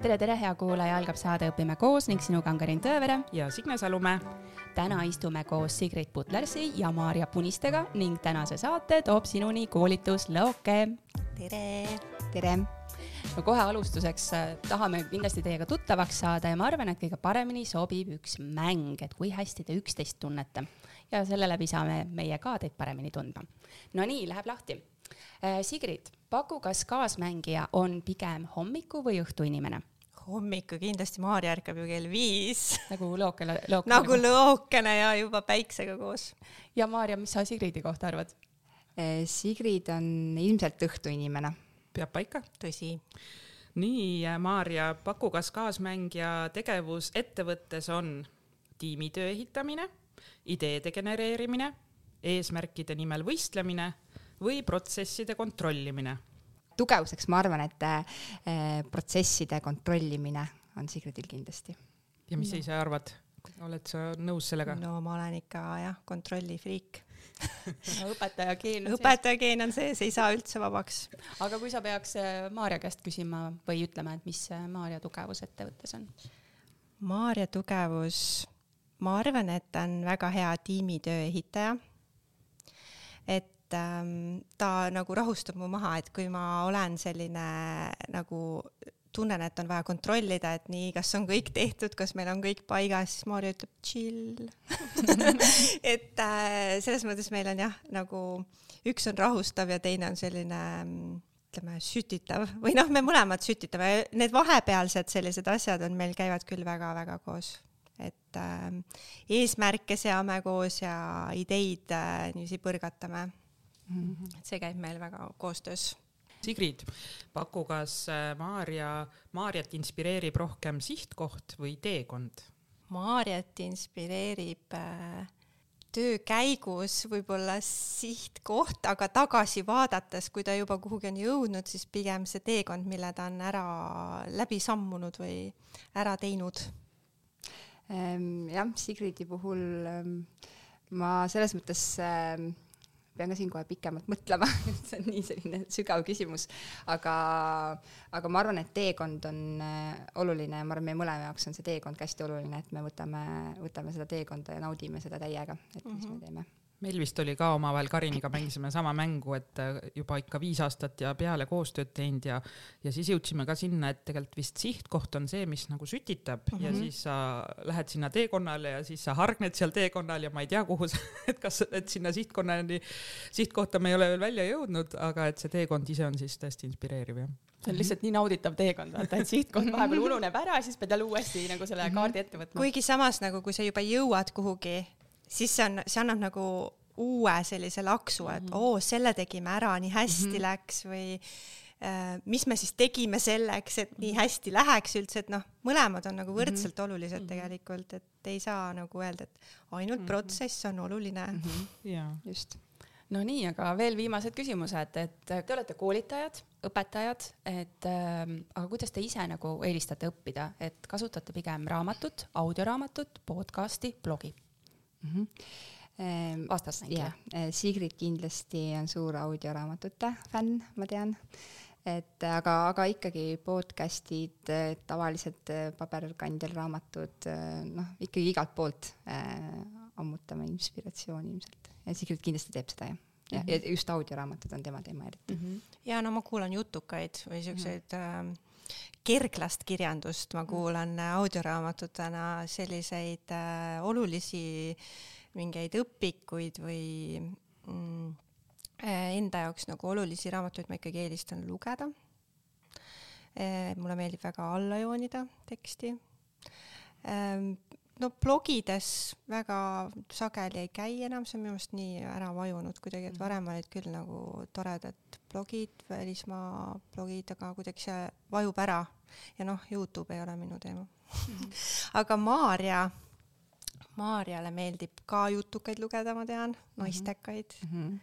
tere, tere, hea kuulaja, algab saade Õpime koos ning sinuga on Karin Tõevere ja Signe Salumäe. täna istume koos Sigrid Butlersi ja Maarja Punistega ning tänase saate toob sinuni koolitus Lõoke. tere. tere. no kohe alustuseks äh, tahame kindlasti teiega tuttavaks saada ja ma arvan, et kõige paremini sobib üks mäng, et kui hästi te üksteist tunnete ja selle läbi saame meie ka teid paremini tundma. Nonii, läheb lahti. Äh, Sigrid, paku, kas kaasmängija on pigem hommiku või õhtu inimene? Hommikul kindlasti Maarja ärkab ju kell viis. nagu lookene, lookene. nagu lookene ja juba päiksega koos. ja Maarja, mis sa Sigridi kohta arvad? Eh, Sigrid on ilmselt õhtuinimene. peab paika? tõsi. nii, Maarja, paku, kas kaasmängija tegevus ettevõttes on tiimitöö ehitamine, ideede genereerimine, eesmärkide nimel võistlemine või protsesside kontrollimine? Tugevuseks ma arvan, et äh, protsesside kontrollimine on Sigridil kindlasti. ja mis sa ise arvad? oled sa nõus sellega? no ma olen ikka jah, kontrollifriik no õpetaja geen on õpetaja geen on sees, ei saa üldse vabaks. aga kui sa peaks Maarja käest küsima või ütlema, et mis Maarja tugevus ettevõttes on? Maarja tugevus, ma arvan, et ta on väga hea tiimitöö ehitaja. et ähm, ta nagu rahustab mu maha, et kui ma olen selline nagu tunnen, et on vaja kontrollida, et nii, kas on kõik tehtud, kas meil on kõik paigas, siis Maarja ütleb chill et äh, selles mõttes meil on jah, nagu üks on rahustav ja teine on selline ütleme, sütitav või noh, me mõlemad sütitame, need vahepealsed sellised asjad on meil, käivad küll väga-väga koos. et äh, eesmärke seame koos ja ideid äh, niiviisi põrgatame mm. Et see käib meil väga koostöös Sigrid, paku, kas Maarja, Maarjat inspireerib rohkem sihtkoht või teekond? Maarjat inspireerib äh, töö käigus võib-olla sihtkoht, aga tagasi vaadates, kui ta juba kuhugi on jõudnud, siis pigem see teekond, mille ta on ära läbi sammunud või ära teinud. jah, Sigridi puhul ma selles mõttes äh, pean ka siin kohe pikemalt mõtlema see on nii selline sügav küsimus, aga, aga ma arvan, et teekond on äh, oluline ja ma arvan, meie mõlema jaoks on see teekond ka hästi oluline, et me võtame, võtame seda teekonda ja naudime seda täiega, et mis mm -hmm. me teeme meil vist oli ka omavahel Kariniga mängisime sama mängu, et äh, juba ikka viis aastat ja peale koostööd teinud ja, ja siis jõudsime ka sinna, et tegelikult vist sihtkoht on see, mis nagu sütitab mm -hmm. ja mhm. siis sa lähed sinna teekonnale ja siis sa hargned seal teekonnal ja ma ei tea, kuhu sa, et kas, et sinna sihtkonnani, sihtkohta me ei ole veel välja jõudnud, aga et see teekond ise on siis tõesti inspireeriv, jah see on lihtsalt nii nauditav teekond, vaata, et sihtkoht vahepeal ununeb ära, siis pead jälle uuesti nagu selle mhm. kaardi ette võtma. kuigi samas nagu, kui sa juba jõuad kuhugi siis see on, see annab nagu uue sellise laksu, et mm -hmm. oo, selle tegime ära, nii hästi mm -hmm. läks või äh, mis me siis tegime selleks, et nii mhm. hästi läheks üldse, et noh, mõlemad on nagu võrdselt mm -hmm. olulised tegelikult, et ei saa nagu öelda, et ainult mm -hmm. protsess on oluline mm. -hmm. jaa, just no nii, aga veel viimased küsimused, et te olete koolitajad, õpetajad, et äh, aga kuidas te ise nagu eelistate õppida, et kasutate pigem raamatut, audioraamatut, podcast'i, blogi mm? -hmm. vastasnäitleja yeah.. Eh, Sigrid kindlasti on suur audioraamatute fänn, ma tean. et aga, aga ikkagi podcast'id, eh, tavalised eh, paberkandjal raamatud, noh, ikkagi igalt poolt äh, ammutame inspiratsiooni ilmselt ja Sigrid kindlasti teeb seda jah ja, ja mhm. just audioraamatud on tema teema eriti mm. -hmm. ja no ma kuulan jutukaid või siukseid mm -hmm. äh, kerglast kirjandust, ma kuulan audioraamatutena selliseid äh, olulisi mingeid õpikuid või mm, äh, enda jaoks nagu olulisi raamatuid ma ikkagi eelistan lugeda. Äh,. mulle meeldib väga alla joonida teksti. Äh, no blogides väga sageli ei käi enam, see on minu meelest nii ära vajunud kuidagi, et mhm. varem olid küll nagu toredad blogid, välismaa blogid, aga kuidagi see vajub ära ja noh, Youtube ei ole minu teema mm. -hmm. aga Maarja, Maarjale meeldib ka jutukaid lugeda, ma tean, naistekaid mm. -hmm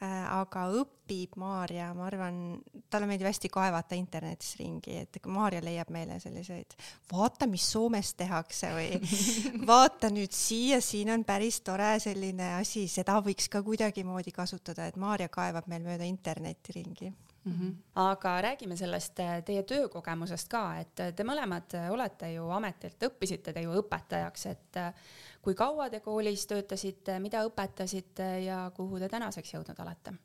aga õpib Maarja, ma arvan, talle meeldib hästi kaevata internetis ringi, et Maarja leiab meile selliseid, vaata, mis Soomes tehakse või vaata nüüd siia, siin on päris tore selline asi, seda võiks ka kuidagimoodi kasutada, et Maarja kaevab meil mööda internetti ringi mm. -hmm. aga räägime sellest teie töökogemusest ka, et te mõlemad olete ju ametilt, õppisite te ju õpetajaks, et kui kaua te koolis töötasite, mida õpetasite ja kuhu te tänaseks jõudnud olete?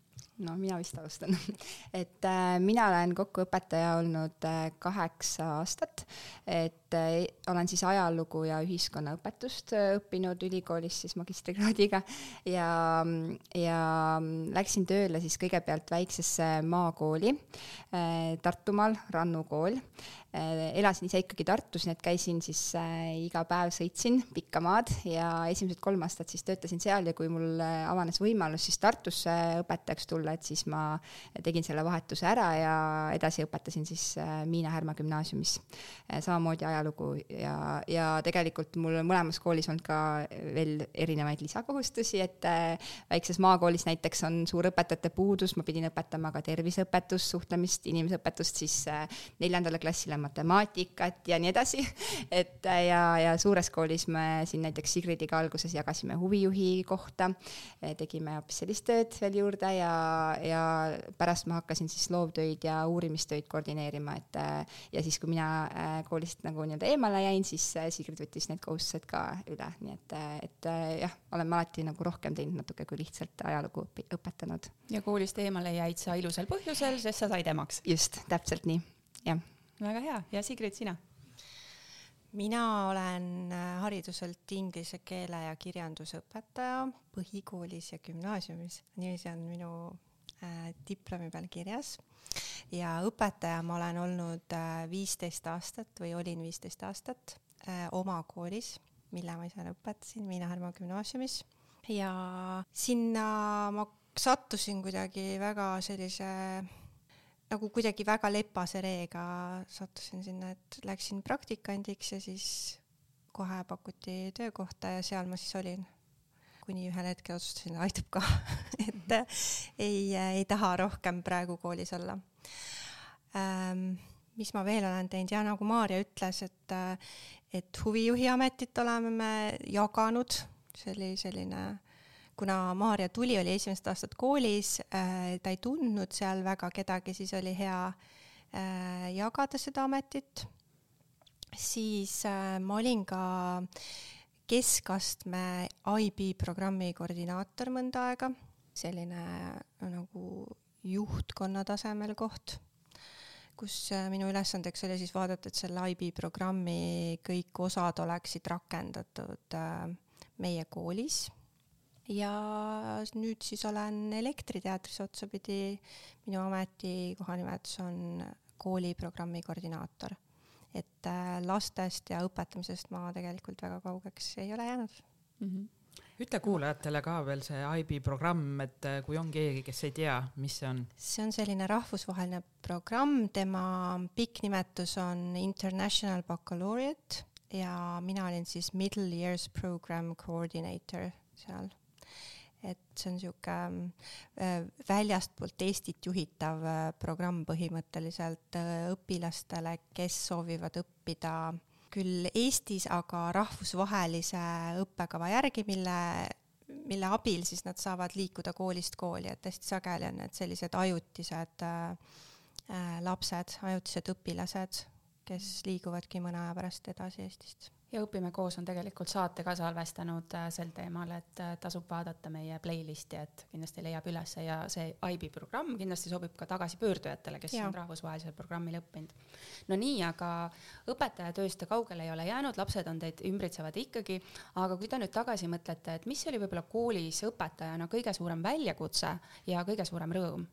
no mina vist alustan. Et äh, mina olen kokku õpetaja olnud äh, kaheksa aastat, et äh, olen siis ajalugu ja ühiskonnaõpetust äh, õppinud ülikoolis siis magistrikraadiga. Ja, ja läksin tööle siis kõigepealt väiksesse maakooli äh, Tartumaal, Rannu kool elasin ise ikkagi Tartus, nii et käisin siis äh, iga päev sõitsin pikka maad ja esimesed kolm aastat siis töötasin seal ja kui mul äh, avanes võimalus siis Tartusse õpetajaks tulla, et siis ma tegin selle vahetuse ära ja edasi õpetasin siis äh, Miina Härma gümnaasiumis äh,. samamoodi ajalugu ja, ja tegelikult mul mõlemas koolis olnud ka veel erinevaid lisakohustusi, et äh, väikses maakoolis näiteks on suur õpetajate puudus, ma pidin õpetama ka terviseõpetust, suhtlemist, inimeseõpetust siis äh, neljandale klassile matemaatikat ja nii edasi. et äh, ja, ja suures koolis me siin näiteks Sigridiga alguses jagasime huvijuhi kohta, tegime hoopis sellist tööd veel juurde ja, ja pärast ma hakkasin siis loovtöid ja uurimistöid koordineerima, et äh, ja siis, kui mina äh, koolist nagu nii-öelda eemale jäin, siis Sigrid võttis need kohustused ka üle, nii et, et jah, oleme alati nagu rohkem teinud natuke kui lihtsalt ajalugu õpetanud. ja koolist eemale jäid sa ilusal põhjusel, sest sa said emaks? just, täpselt nii, jah väga hea ja Sigrid, sina? mina olen äh, hariduselt inglise keele ja kirjanduse õpetaja põhikoolis ja gümnaasiumis, niiviisi on minu äh, diplomi peal kirjas. ja õpetaja ma olen olnud äh, viisteist äh, aastat või olin viisteist aastat äh, oma koolis, mille ma ise lõpetasin Miina Härma gümnaasiumis ja sinna ma sattusin kuidagi väga sellise nagu kuidagi väga lepase reega sattusin sinna, et läksin praktikandiks ja siis kohe pakuti töökohta ja seal ma siis olin. kuni ühel hetkel otsustasin, aitab ka et ei, ei taha rohkem praegu koolis olla ähm,. mis ma veel olen teinud ja nagu Maarja ütles, et, et huvijuhi ametit oleme me jaganud, see oli selline kuna Maarja tuli, oli esimest aastat koolis äh,, ta ei tundnud seal väga kedagi, siis oli hea äh, jagada seda ametit. siis äh, ma olin ka keskastme IB programmi koordinaator mõnda aega, selline nagu juhtkonna tasemel koht, kus minu ülesandeks oli siis vaadata, et selle IB programmi kõik osad oleksid rakendatud meie koolis ja nüüd siis olen Elektriteatris otsapidi, minu ametikoha nimetus on kooliprogrammi koordinaator. et äh, lastest ja õpetamisest ma tegelikult väga kaugeks ei ole jäänud mm. -hmm ütle kuulajatele ka veel see IB programm, et äh, kui on keegi, kes ei tea, mis see on? see on selline rahvusvaheline programm, tema pikk nimetus on International Baccalaureate ja mina olin siis Middle Years Program Coordinator seal et see on niisugune äh, väljastpoolt Eestit juhitav äh, programm põhimõtteliselt äh, õpilastele, kes soovivad õppida küll Eestis, aga rahvusvahelise õppekava järgi, mille, mille abil siis nad saavad liikuda koolist kooli, et hästi sageli on need sellised ajutised lapsed, ajutised õpilased, kes liiguvadki mõne aja pärast edasi Eestist ja Õpime koos on tegelikult saate ka salvestanud äh, sel teemal, et äh, tasub vaadata meie playlist'i, et kindlasti leiab ülesse ja see IB programm kindlasti sobib ka tagasipöördujatele, kes ja. on rahvusvahelisel programmil õppinud. no nii, aga õpetajatööst te kaugele ei ole jäänud, lapsed on teid ümbritsevad ikkagi, aga kui te nüüd tagasi mõtlete, et mis oli võib-olla koolis õpetajana kõige suurem väljakutse ja kõige suurem rõõm?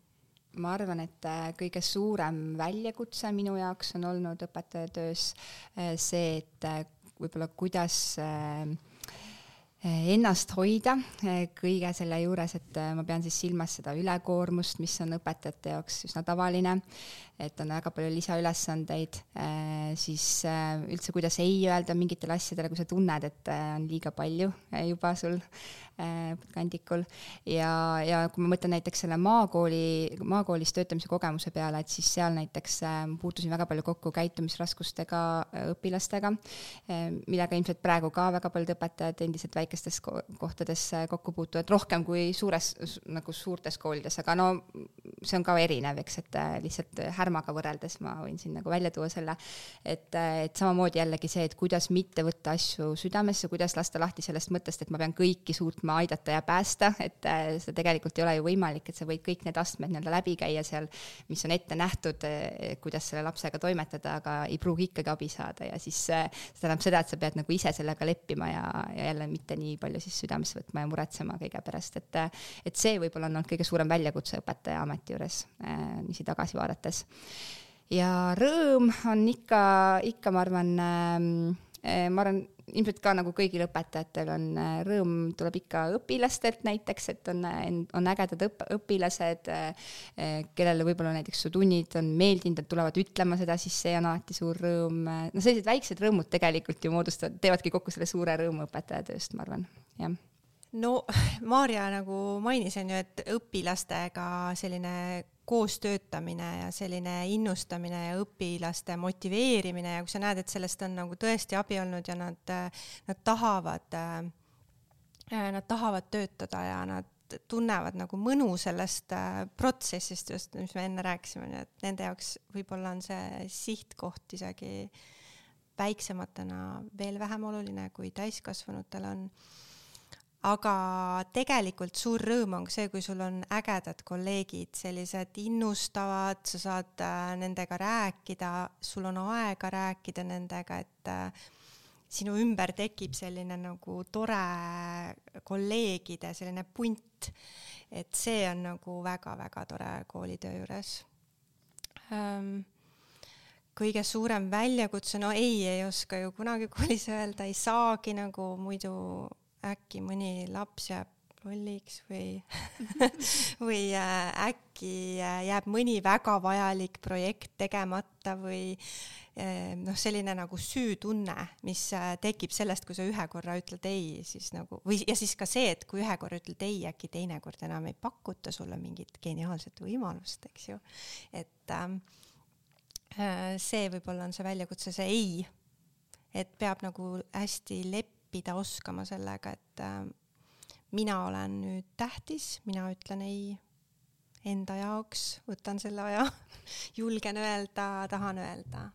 ma arvan, et äh, kõige suurem väljakutse minu jaoks on olnud õpetajatöös see, et võib-olla kuidas äh, ennast hoida äh, kõige selle juures, et äh, ma pean siis silmas seda ülekoormust, mis on õpetajate jaoks üsna tavaline, et on väga palju lisaülesandeid, siis üldse, kuidas ei öelda mingitele asjadele, kui sa tunned, et on liiga palju juba sul äh, kandikul. Ja, ja kui ma mõtlen näiteks selle maakooli, maakoolis töötamise kogemuse peale, et siis seal näiteks äh, puutusin väga palju kokku käitumisraskustega õpilastega, millega ilmselt praegu ka väga paljud õpetajad endiselt väikestes kohtades kokku puutuvad, rohkem kui suures, nagu suurtes koolides, aga no see on ka erinev, eks, et lihtsalt Härmaga võrreldes ma võin siin nagu välja tuua selle, et, et samamoodi jällegi see, et kuidas mitte võtta asju südamesse, kuidas lasta lahti sellest mõttest, et ma pean kõiki suutma aidata ja päästa, et äh, see tegelikult ei ole ju võimalik, et sa võid kõik need astmed nii-öelda läbi käia seal, mis on ette nähtud, äh, kuidas selle lapsega toimetada, aga ei pruugi ikkagi abi saada. Ja siis äh, see tähendab seda, et sa pead nagu ise sellega leppima ja, ja jälle mitte nii palju siis südamesse võtma ja muretsema kõige pärast, et et see võib-olla on olnud kõige suurem väljakutse õpetaja ameti juures niiviisi tagasi vaadates. Ja rõõm on ikka, ikka ma arvan ähm, äh,, ma arvan, ilmselt ka nagu kõigil õpetajatel on äh, rõõm tuleb ikka õpilastelt näiteks, et on, on ägedad õpp-, õpilased, äh, kellele võib-olla näiteks su tunnid on meeldinud, et tulevad ütlema seda, siis see on alati suur rõõm. no sellised väiksed rõõmud tegelikult ju moodustavad, teevadki kokku selle suure rõõmu õpetajatööst, ma arvan, jah no Maarja nagu mainis, on ju, et õpilastega selline koostöötamine ja selline innustamine ja õpilaste motiveerimine ja kui sa näed, et sellest on nagu tõesti abi olnud ja nad, nad tahavad, nad tahavad töötada ja nad tunnevad nagu mõnu sellest protsessist just, mis me enne rääkisime, et nende jaoks võib-olla on see sihtkoht isegi väiksematena veel vähem oluline, kui täiskasvanutel on aga tegelikult suur rõõm on see, kui sul on ägedad kolleegid, sellised innustavad, sa saad äh, nendega rääkida, sul on aega rääkida nendega, et äh, sinu ümber tekib selline nagu tore kolleegide selline punt. et see on nagu väga-väga tore koolitöö juures ähm, kõige suurem väljakutse, no ei, ei oska ju kunagi koolis öelda, ei saagi nagu muidu äkki mõni laps jääb lolliks või või äh, äkki äh, jääb mõni väga vajalik projekt tegemata või äh, noh, selline nagu süütunne, mis tekib sellest, kui sa ühe korra ütled ei, siis nagu või ja siis ka see, et kui ühe korra ütled ei, äkki teinekord enam ei pakuta sulle mingit geniaalset võimalust, eks ju. et ähm, see võib-olla on see väljakutse, see ei, et peab nagu hästi leppima leppida oskama sellega, et äh, mina olen nüüd tähtis, mina ütlen ei enda jaoks, võtan selle aja julgen öelda, tahan öelda.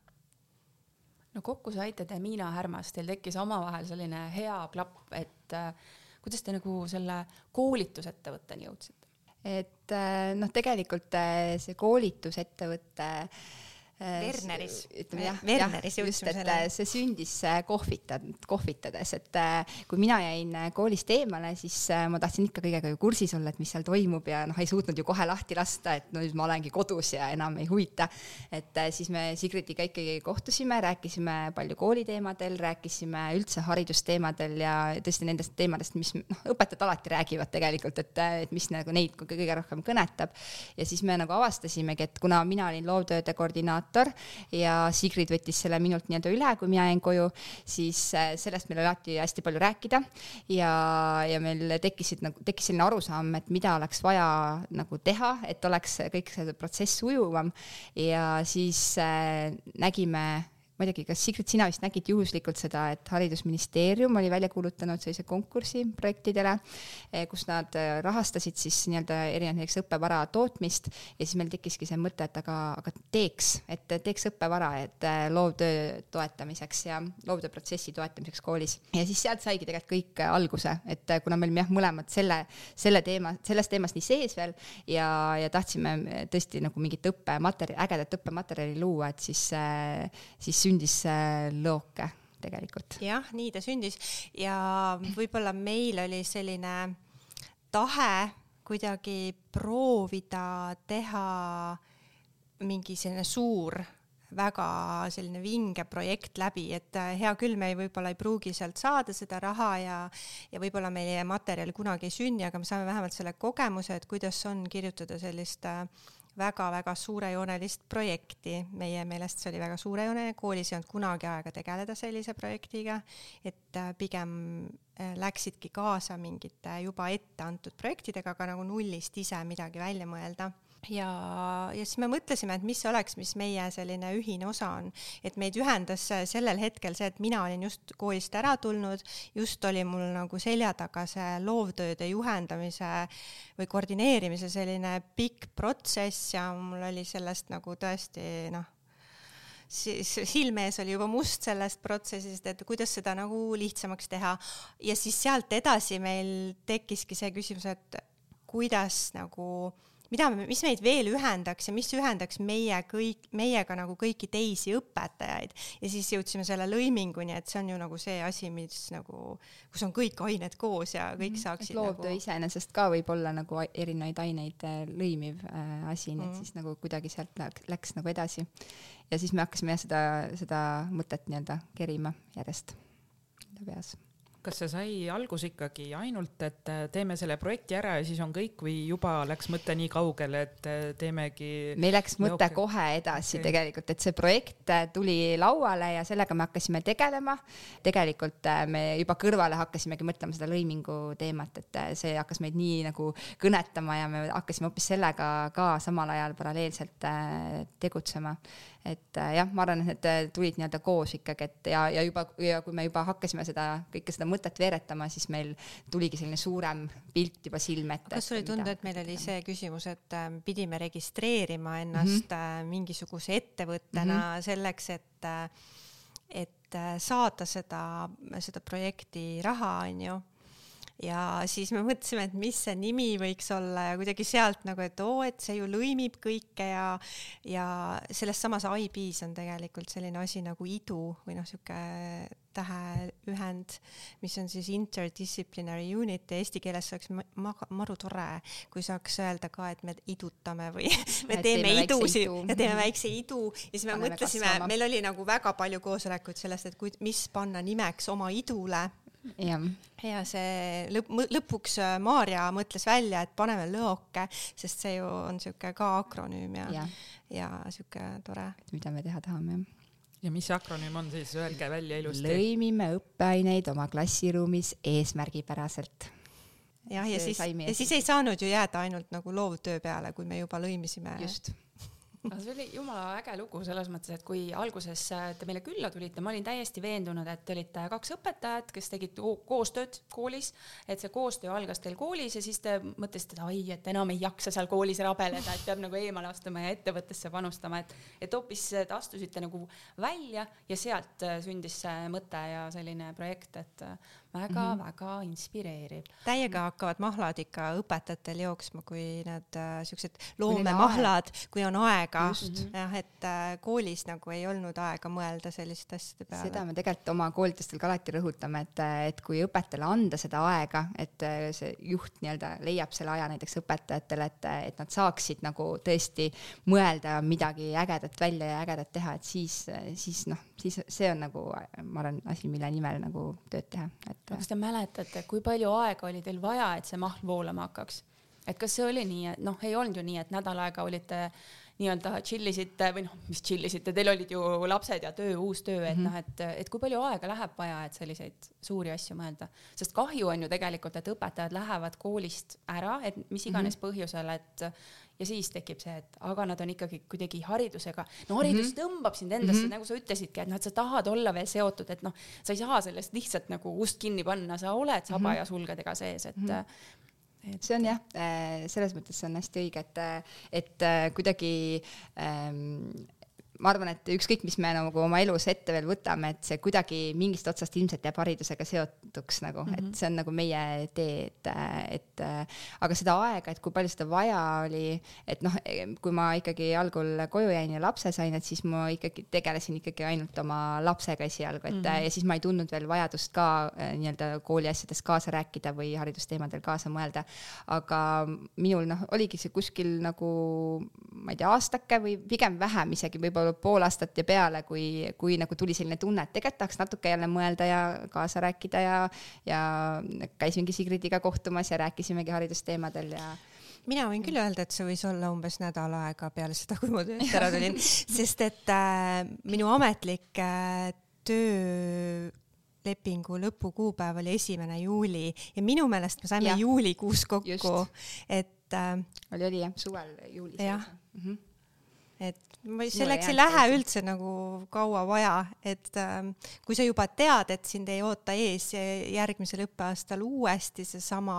no kokku saite te Miina Härmas, teil tekkis omavahel selline hea klapp, et äh, kuidas te nagu selle koolitusettevõtteni jõudsite? et äh, noh, tegelikult äh, see koolitusettevõte äh, Werneris. ütleme jah, Werneris jõudsime selleni. see sündis äh, kohvita-, kohvitades, et äh, kui mina jäin äh, koolist eemale, siis ma tahtsin ikka kõigega ju kursis olla, et mis seal toimub ja noh, ei suutnud ju kohe lahti lasta, et no nüüd ma olengi kodus ja enam ei huvita. et siis me Sigritiga ikkagi kohtusime, rääkisime palju kooliteemadel, rääkisime üldse haridusteemadel ja tõesti nendest teemadest, mis noh, õpetajad alati räägivad tegelikult, et, et mis nagu neid kõige rohkem kõnetab. ja siis me nagu avastasimegi, et kuna mina olin loovtööde koordinaator, koordinaator ja Sigrid võttis selle minult nii-öelda üle, kui mina jäin koju, siis äh, sellest meil oli alati hästi palju rääkida ja, ja meil tekkisid nagu, tekkis selline arusaam, et mida oleks vaja nagu teha, et oleks kõik see protsess sujuvam ja siis äh, nägime ma ei teagi, kas Sigrid, sina vist nägid juhuslikult seda, et Haridusministeerium oli välja kuulutanud sellise konkursi projektidele, eh, kus nad eh, rahastasid siis nii-öelda erinevat näiteks õppevara tootmist ja siis meil tekkiski see mõte, et aga, aga teeks, et teeks õppevara, et eh, loovtöö toetamiseks ja loovtööprotsessi toetamiseks koolis. ja siis sealt saigi tegelikult kõik alguse, et kuna me olime jah, mõlemad selle, selle teema, selles teemas nii sees veel ja, ja tahtsime tõesti nagu mingit õppematerjali, ägedat õppematerjali luua, et siis, siis sündis looke tegelikult. jah, nii ta sündis ja võib-olla meil oli selline tahe kuidagi proovida teha mingi selline suur väga selline vinge projekt läbi, et äh, hea küll, me ei, võib-olla ei pruugi sealt saada seda raha ja ja võib-olla meie materjal kunagi ei sünni, aga me saame vähemalt selle kogemuse, et kuidas on kirjutada sellist äh, väga-väga suurejoonelist projekti, meie meelest see oli väga suurejooneline, koolis ei olnud kunagi aega tegeleda sellise projektiga, et äh, pigem äh, läksidki kaasa mingite juba ette antud projektidega, aga nagu nullist ise midagi välja mõelda ja, ja siis me mõtlesime, et mis oleks, mis meie selline ühine osa on, et meid ühendas sellel hetkel see, et mina olin just koolist ära tulnud, just oli mul nagu selja taga see loovtööde juhendamise või koordineerimise selline pikk protsess ja mul oli sellest nagu tõesti noh, siis silme ees oli juba must sellest protsessist, et kuidas seda nagu lihtsamaks teha. ja siis sealt edasi meil tekkiski see küsimus, et kuidas nagu mida, mis meid veel ühendaks ja mis ühendaks meie kõik, meiega nagu kõiki teisi õpetajaid. ja siis jõudsime selle lõiminguni, et see on ju nagu see asi, mis nagu, kus on kõik ained koos ja kõik mm -hmm. saaksid loovtöö nagu... iseenesest ka võib olla nagu erinevaid aineid äh, lõimiv äh, asi, nii et mm -hmm. siis nagu kuidagi sealt läks nagu edasi. ja siis me hakkasime seda, seda mõtet nii-öelda kerima järjest enda peas kas see sai alguse ikkagi ainult, et äh, teeme selle projekti ära ja siis on kõik või juba läks mõte nii kaugele, et äh, teemegi? meil läks mõte okay. kohe edasi okay. tegelikult, et see projekt äh, tuli lauale ja sellega me hakkasime tegelema. tegelikult me juba kõrvale hakkasimegi mõtlema seda lõimingu teemat, et see hakkas meid nii nagu kõnetama ja me hakkasime hoopis sellega ka samal ajal paralleelselt tegutsema et äh, jah, ma arvan, et need äh, tulid nii-öelda koos ikkagi, et ja, ja juba ja kui me juba hakkasime seda kõike seda mõtet veeretama, siis meil tuligi selline suurem pilt juba silme ette. kas sulle ei tundu, et meil oli see küsimus, et äh, pidime registreerima ennast mm -hmm. mingisuguse ettevõttena mm -hmm. selleks, et et saada seda, seda projekti raha, onju ja siis me mõtlesime, et mis see nimi võiks olla ja kuidagi sealt nagu, et oo, et see ju lõimib kõike ja ja selles samas IB-s on tegelikult selline asi nagu idu või noh, sihuke täheühend, mis on siis interdisciplinary unit ja eesti keeles oleks ma-, maru tore, kui saaks öelda ka, et me idutame või me teeme, teeme idusid idu. ja teeme väikse idu. Ja siis me Paneme mõtlesime, meil oli nagu väga palju koosolekuid sellest, et kui, mis panna nimeks oma idule ja, ja see lõpp, lõpuks äh, Maarja mõtles välja, et paneme lõoke, sest see ju on siuke ka akronüüm ja, ja., ja siuke tore. mida me teha tahame ja mis see akronüüm on siis, öelge välja ilusti. lõimime õppeaineid oma klassiruumis eesmärgipäraselt. jah, ja siis, ja siis ei saanud ju jääda ainult nagu loovtöö peale, kui me juba lõimisime. just aga see oli jumala äge lugu selles mõttes, et kui alguses äh, te meile külla tulite, ma olin täiesti veendunud, et te olite kaks õpetajat, kes tegid koostööd koolis, et see koostöö algas teil koolis ja siis te mõtlesite, et ai, et enam ei jaksa seal koolis rabeleda, et peab nagu eemale astuma ja ettevõttesse panustama, et, et hoopis te astusite nagu välja ja sealt äh, sündis see mõte ja selline projekt, et äh, väga-väga mm -hmm. inspireeriv. täiega hakkavad mahlad ikka õpetajatel jooksma, kui need äh, siuksed loomemahlad, kui on aega. jah, et äh, koolis nagu ei olnud aega mõelda selliste asjade peale. seda me tegelikult oma koolitustel ka alati rõhutame, et, et kui õpetajale anda seda aega, et äh, see juht nii-öelda leiab selle aja näiteks õpetajatele, et, et nad saaksid nagu tõesti mõelda midagi ägedat välja ja ägedat teha, et siis, siis noh, siis see on nagu, ma arvan, asi, mille nimel nagu tööd teha, et et. kas te mäletate, kui palju aega oli teil vaja, et see mahl voolama hakkaks? et kas see oli nii, et noh, ei olnud ju nii, et nädal aega olite nii-öelda chill isite või noh, mis chill isite, teil olid ju lapsed ja töö, uus töö, et mm -hmm. noh, et, et kui palju aega läheb vaja, et selliseid suuri asju mõelda, sest kahju on ju tegelikult, et õpetajad lähevad koolist ära, et mis iganes mm -hmm. põhjusel, et ja siis tekib see, et aga nad on ikkagi kuidagi haridusega, no haridus mm -hmm. tõmbab sind endasse mm, -hmm. nagu sa ütlesidki, et noh, et sa tahad olla veel seotud, et noh, sa ei saa sellest lihtsalt nagu ust kinni panna, sa oled saba mm -hmm. ja sulgedega sees, et mm. -hmm et see on jah, äh, selles mõttes see on hästi õige, et, et äh, kuidagi ähm, ma arvan, et ükskõik, mis me nagu oma elus ette veel võtame, et see kuidagi mingist otsast ilmselt jääb haridusega seotuks nagu mm, -hmm. et mhm. see on nagu meie tee, et, et aga seda aega, et kui palju seda vaja oli, et noh, kui ma ikkagi algul koju jäin ja lapse sain, et siis ma ikkagi tegelesin ikkagi ainult oma lapsega esialgu, et mm -hmm. ja siis ma ei tundnud veel vajadust ka äh, nii-öelda kooli asjades kaasa rääkida või haridusteemadel kaasa mõelda. aga minul noh, oligi see kuskil nagu ma ei tea, aastake või pigem vähem isegi võib-olla pool aastat ja peale, kui, kui nagu tuli selline tunne, et tegelikult tahaks natuke jälle mõelda ja kaasa rääkida ja, ja käisingi Sigridiga kohtumas ja rääkisimegi haridusteemadel ja mina võin küll öelda, et see võis olla umbes nädal aega peale seda, kui ma töölt ära tulin, sest et äh, minu ametlik äh, töölepingu lõpukuupäev oli esimene juuli ja minu meelest me saime ja. juulikuus kokku, et äh, oli, oli jah, suvel juulis. jah mm -hmm., et ma selleks ei lähe üldse nagu kaua vaja, et ähm, kui sa juba tead, et sind ei oota ees järgmisel õppeaastal uuesti seesama,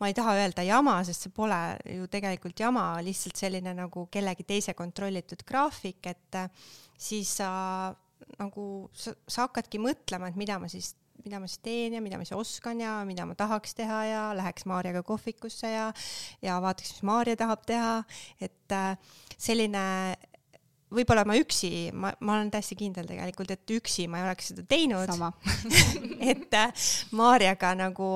ma ei taha öelda jama, sest see pole ju tegelikult jama, lihtsalt selline nagu kellegi teise kontrollitud graafik, et äh, siis sa nagu sa, sa hakkadki mõtlema, et mida ma siis mida ma siis teen ja mida ma siis oskan ja mida ma tahaks teha ja läheks Maarjaga kohvikusse ja ja vaataks, mis Maarja tahab teha, et äh, selline võib-olla ma üksi, ma, ma olen täiesti kindel tegelikult, et üksi ma ei oleks seda teinud. et äh, Maarjaga nagu,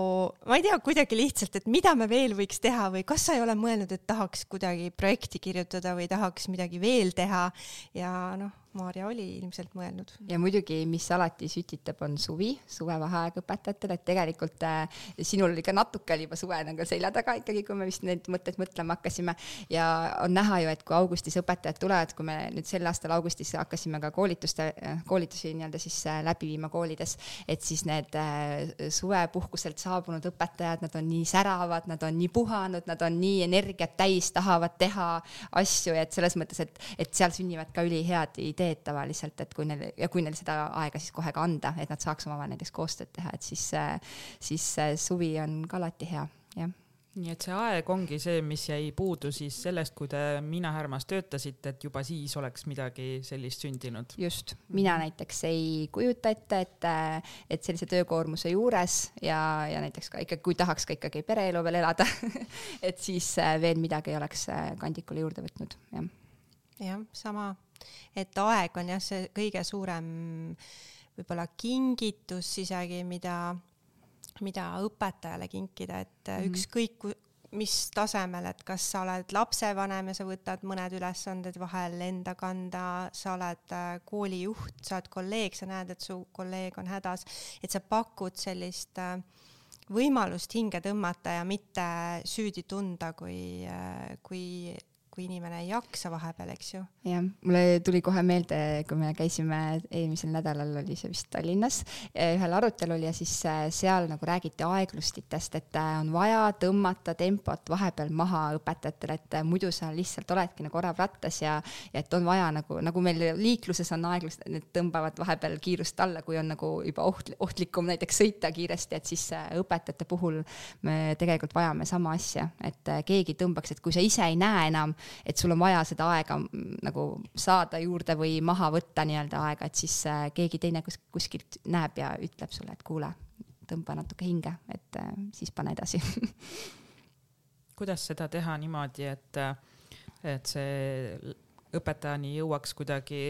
ma ei tea, kuidagi lihtsalt, et mida me veel võiks teha või kas sa ei ole mõelnud, et tahaks kuidagi projekti kirjutada või tahaks midagi veel teha. Ja noh, Maarja oli ilmselt mõelnud. ja muidugi, mis alati sütitab, on suvi, suvevaheaeg õpetajatel, et tegelikult äh, sinul oli ka natuke oli juba suve nagu selja taga ikkagi, kui me vist neid mõtteid mõtlema hakkasime. Ja on näha ju, et kui augustis õpetajad tulevad, kui me nüüd sel aastal augustis hakkasime ka koolituste, äh, koolitusi nii-öelda siis äh, läbi viima koolides, et siis need äh, suvepuhkuselt saabunud õpetajad, nad on nii säravad, nad on nii puhanud, nad on nii energiat täis, tahavad teha asju, et selles mõttes, et, et seal sünnivad ka ülihead ideed ideed tavaliselt, et kui neil ja kui neil seda aega siis kohe ka anda, et nad saaks omavahel näiteks koostööd teha, et siis, siis suvi on ka alati hea, jah nii et see aeg ongi see, mis jäi puudu siis sellest, kui te Miina Härmas töötasite, et juba siis oleks midagi sellist sündinud. just, mina näiteks ei kujuta ette, et, et sellise töökoormuse juures ja, ja näiteks ka ikka, kui tahaks ka ikkagi pereelu veel elada et siis veel midagi ei oleks kandikule juurde võtnud, jah. jah, sama et aeg on jah, see kõige suurem võib-olla kingitus isegi, mida, mida õpetajale kinkida, et mm -hmm. ükskõik mis tasemel, et kas sa oled lapsevanem ja sa võtad mõned ülesanded vahel enda kanda, sa oled äh, koolijuht, sa oled kolleeg, sa näed, et su kolleeg on hädas, et sa pakud sellist äh, võimalust hinge tõmmata ja mitte süüdi tunda, kui, äh, kui kui inimene ei jaksa vahepeal, eks ju. jah, mulle tuli kohe meelde, kui me käisime eelmisel nädalal, oli see vist Tallinnas, ühel arutelul ja siis äh, seal nagu räägiti aeglustitest, et äh, on vaja tõmmata tempot vahepeal maha õpetajatele, et äh, muidu sa lihtsalt oledki nagu orav rattas ja, ja et on vaja nagu, nagu meil liikluses on aeglust, need tõmbavad vahepeal kiirust alla, kui on nagu juba oht, ohtlikum näiteks sõita kiiresti, et siis õpetajate puhul me tegelikult vajame sama asja, et keegi tõmbaks, et kui sa ise ei näe enam, et sul on vaja seda aega mm, nagu saada juurde või maha võtta nii-öelda aega, et siis äh, keegi teine kus, kuskilt näeb ja ütleb sulle, et kuule, tõmba natuke hinge, et äh, siis pane edasi. Kuidas seda teha niimoodi, et, et see õpetajani jõuaks kuidagi